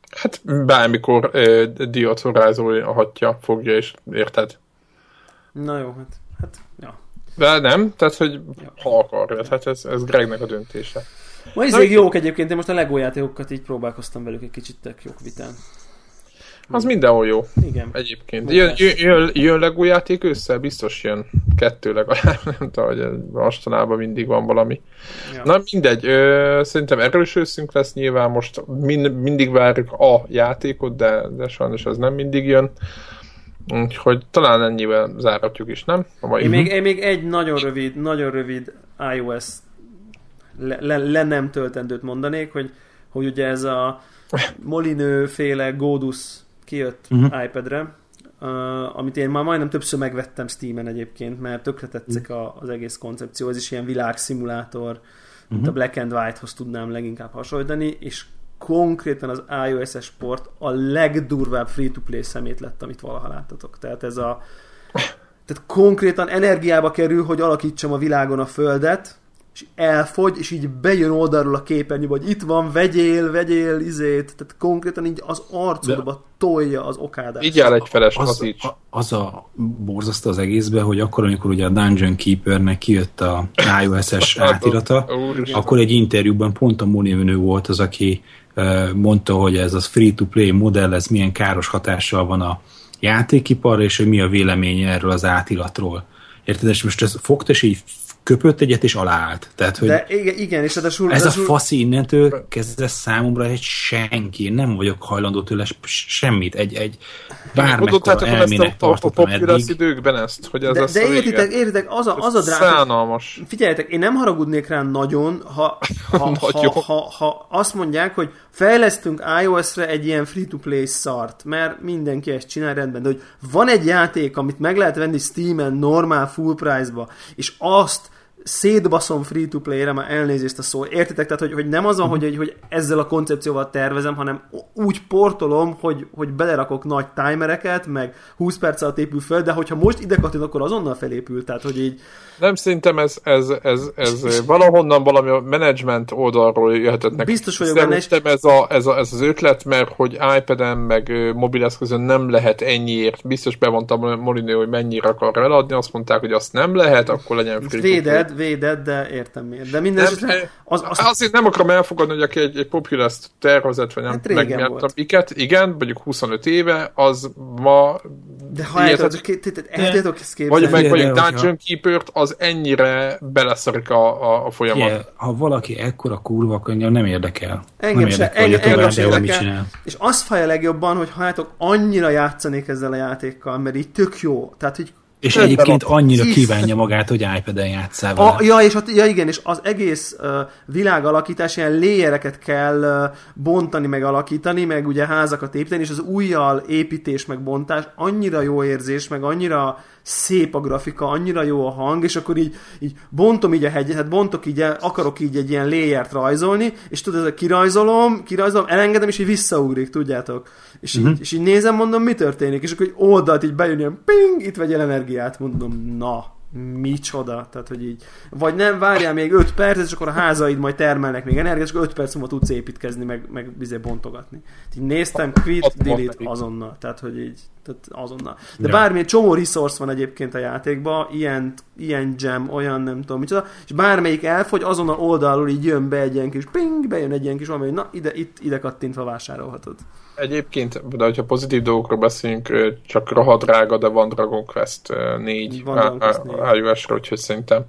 A: Hát bármikor uh, diatorázolhatja, fogja, és érted?
B: Na jó, hát, hát ja.
A: De nem, tehát hogy ja. ha akarja, hát ez, ez Gregnek a döntése.
B: Ma ezek jók egyébként, én most a LEGO játékokat így próbálkoztam velük egy kicsit tök jók vitán.
A: Az mindenhol jó.
B: Igen.
A: Egyébként. Jön, jön, jön Lego játék össze? Biztos jön kettő legalább. Nem tudom, hogy mostanában mindig van valami. Ja. Na mindegy. Ö, szerintem erős őszünk lesz nyilván. Most mind, mindig várjuk a játékot, de, de sajnos ez nem mindig jön. Úgyhogy talán ennyivel záratjuk is, nem?
B: én, még, én még egy nagyon rövid, nagyon rövid iOS le, le, le nem töltendőt mondanék, hogy, hogy ugye ez a Molinő féle Godus kijött uh-huh. iPad-re, uh, amit én már majdnem többször megvettem Steam-en egyébként, mert tökre tetszik uh-huh. a, az egész koncepció, ez is ilyen világszimulátor, uh-huh. mint a Black and White-hoz tudnám leginkább hasonlítani, és konkrétan az iOS-es port a legdurvább free-to-play szemét lett, amit valaha láttatok. Tehát ez a tehát konkrétan energiába kerül, hogy alakítsam a világon a földet, és elfogy, és így bejön oldalról a képernyő, hogy itt van, vegyél, vegyél, izét, tehát konkrétan így az arcodba De tolja az okádát.
A: Így áll egy feles
C: az, a, az a borzasztó az egészben, hogy akkor, amikor ugye a Dungeon Keepernek kijött a iOS-es átirata, akkor egy interjúban pont a Moni volt az, aki mondta, hogy ez az free-to-play modell, ez milyen káros hatással van a játékiparra, és hogy mi a véleménye erről az átiratról. Érted? És most ez fogta, és így köpött egyet, és aláállt. Tehát, hogy
B: De igen, igen és
C: ráadásul... Ez a faszi innentől kezdve számomra egy senki. Én nem vagyok hajlandó tőle semmit. Egy, egy bármekkora elmének tartottam a, a eddig.
A: időkben ezt, hogy ez
B: de,
A: lesz
B: de értitek, értitek, az a, az a drága...
A: Szánalmas.
B: Figyeljetek, én nem haragudnék rá nagyon, ha, ha, ha, ha, ha, azt mondják, hogy fejlesztünk iOS-re egy ilyen free-to-play szart, mert mindenki ezt csinál rendben, de hogy van egy játék, amit meg lehet venni Steam-en normál full price-ba, és azt szétbaszom free-to-play-re, már elnézést a szó. Értitek? Tehát, hogy, hogy nem az van, uh-huh. hogy, hogy ezzel a koncepcióval tervezem, hanem úgy portolom, hogy, hogy belerakok nagy timereket, meg 20 perc alatt épül fel, de hogyha most ide kattin, akkor azonnal felépül. Tehát, hogy így
A: nem szerintem ez, ez, ez, ez valahonnan valami a menedzsment oldalról jöhetett neki.
B: Biztos vagyok benne.
A: Szerintem ez, a, ez, a, ez az ötlet, mert hogy iPad-en meg mobileszközön nem lehet ennyiért. Biztos bevonta a Molinő, hogy mennyire akar eladni, azt mondták, hogy azt nem lehet, akkor legyen
B: free Véded, véded, de értem miért. De minden
A: nem, az, az, azért nem akarom elfogadni, hogy aki egy, egy populist tervezett, vagy nem hát meg miatt, iket, igen, mondjuk 25 éve, az ma
B: de ha el tudjátok ezt képzelni.
A: Vagy meg mondjuk Dungeon Keeper-t, az ennyire beleszarik a, a, a folyamat. Yeah,
C: ha valaki ekkora kurva könyv, nem érdekel.
B: Engem nem se, érdekel, engem, engem se érdekel. És azt fáj a legjobban, hogy ha annyira játszanék ezzel a játékkal, mert így tök jó. Tehát, hogy
C: és Többen egyébként annyira kívánja magát, hogy iPad-en játszál
B: vele. A, ja, és ott, ja, igen, és az egész uh, világalakítás, ilyen léjereket kell uh, bontani, meg alakítani, meg ugye házakat építeni, és az újjal építés, meg bontás annyira jó érzés, meg annyira szép a grafika, annyira jó a hang, és akkor így, így bontom így a hegyet, hát bontok így, akarok így egy ilyen léjert rajzolni, és tudod, kirajzolom, kirajzolom, elengedem, és így visszaugrik, tudjátok. És, uh-huh. így, és így nézem, mondom, mi történik, és akkor egy oldalt így bejön ilyen ping, itt vegyél energiát, mondom, na, micsoda, tehát hogy így, vagy nem, várjál még 5 perc, és akkor a házaid majd termelnek még energiát, és akkor 5 perc múlva tudsz építkezni, meg, meg bizé bontogatni. Így néztem, quit, delete, azonnal, tehát hogy így, tehát azonnal. De ja. bármilyen csomó resource van egyébként a játékban, ilyen, ilyen gem, olyan nem tudom micsoda, és bármelyik elfogy, azonnal oldalról így jön be egy ilyen kis ping, bejön egy ilyen kis valami, na ide, itt, ide kattintva vásárolhatod.
A: Egyébként, de hogyha pozitív dolgokról beszélünk, csak rohadt drága, de van Dragon Quest 4 iOS-ra, úgyhogy szerintem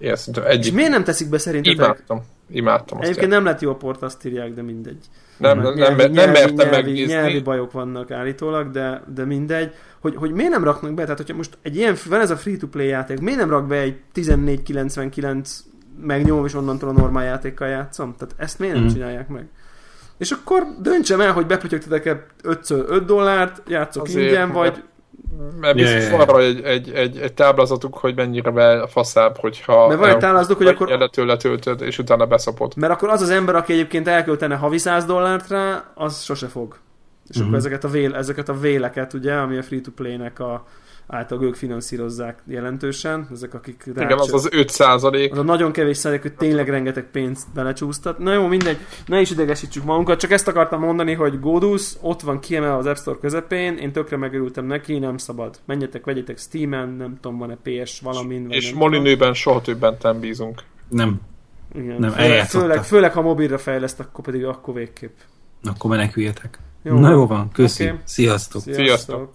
B: szerintem egyik... És miért nem teszik be szerintetek?
A: Imádtam. Imádtam
B: azt Egyébként nem lett jó a port, azt írják, de mindegy.
A: Nem, nem, nyelvi, nem, nem mertem
B: nyelvi, nyelvi bajok vannak állítólag, de, de mindegy. Hogy, hogy miért nem raknak be, tehát hogyha most egy ilyen, van ez a free-to-play játék, miért nem rak be egy 1499 megnyom, és onnantól a normál játékkal játszom? Tehát ezt miért nem mm. csinálják meg? És akkor döntsem el, hogy bepötyögtetek 5 5 dollárt, játszok Azért, ingyen, vagy
A: mert biztos yeah, yeah. van egy, egy, egy, egy táblázatuk, hogy mennyire be faszább, hogyha
B: mert van egy táblázatuk, hogy akkor
A: letöltöd, és utána beszapod.
B: Mert akkor az az ember, aki egyébként elköltene havi 100 dollárt rá, az sose fog. És uh-huh. akkor mhm. ezeket a, vél, ezeket a véleket, ugye, ami a free-to-play-nek a, által ők finanszírozzák jelentősen, ezek akik...
A: Igen, rácsök, az az 5 százalék.
B: Az a nagyon kevés százalék, hogy tényleg rengeteg pénzt belecsúsztat. Na jó, mindegy, ne is idegesítsük magunkat, csak ezt akartam mondani, hogy Godus ott van kiemelve az App Store közepén, én tökre megörültem neki, nem szabad. Menjetek, vegyetek Steam-en, nem tudom, van-e PS valamin.
A: És Molinőben soha többen nem bízunk.
C: Nem.
B: Igen, nem, főleg, főleg, főleg, ha mobilra fejleszt, akkor pedig akkor végképp.
C: Akkor meneküljetek. Jó, Na jó van, köszi. Okay. Sziasztok.
A: Sziasztok. Sziasztok.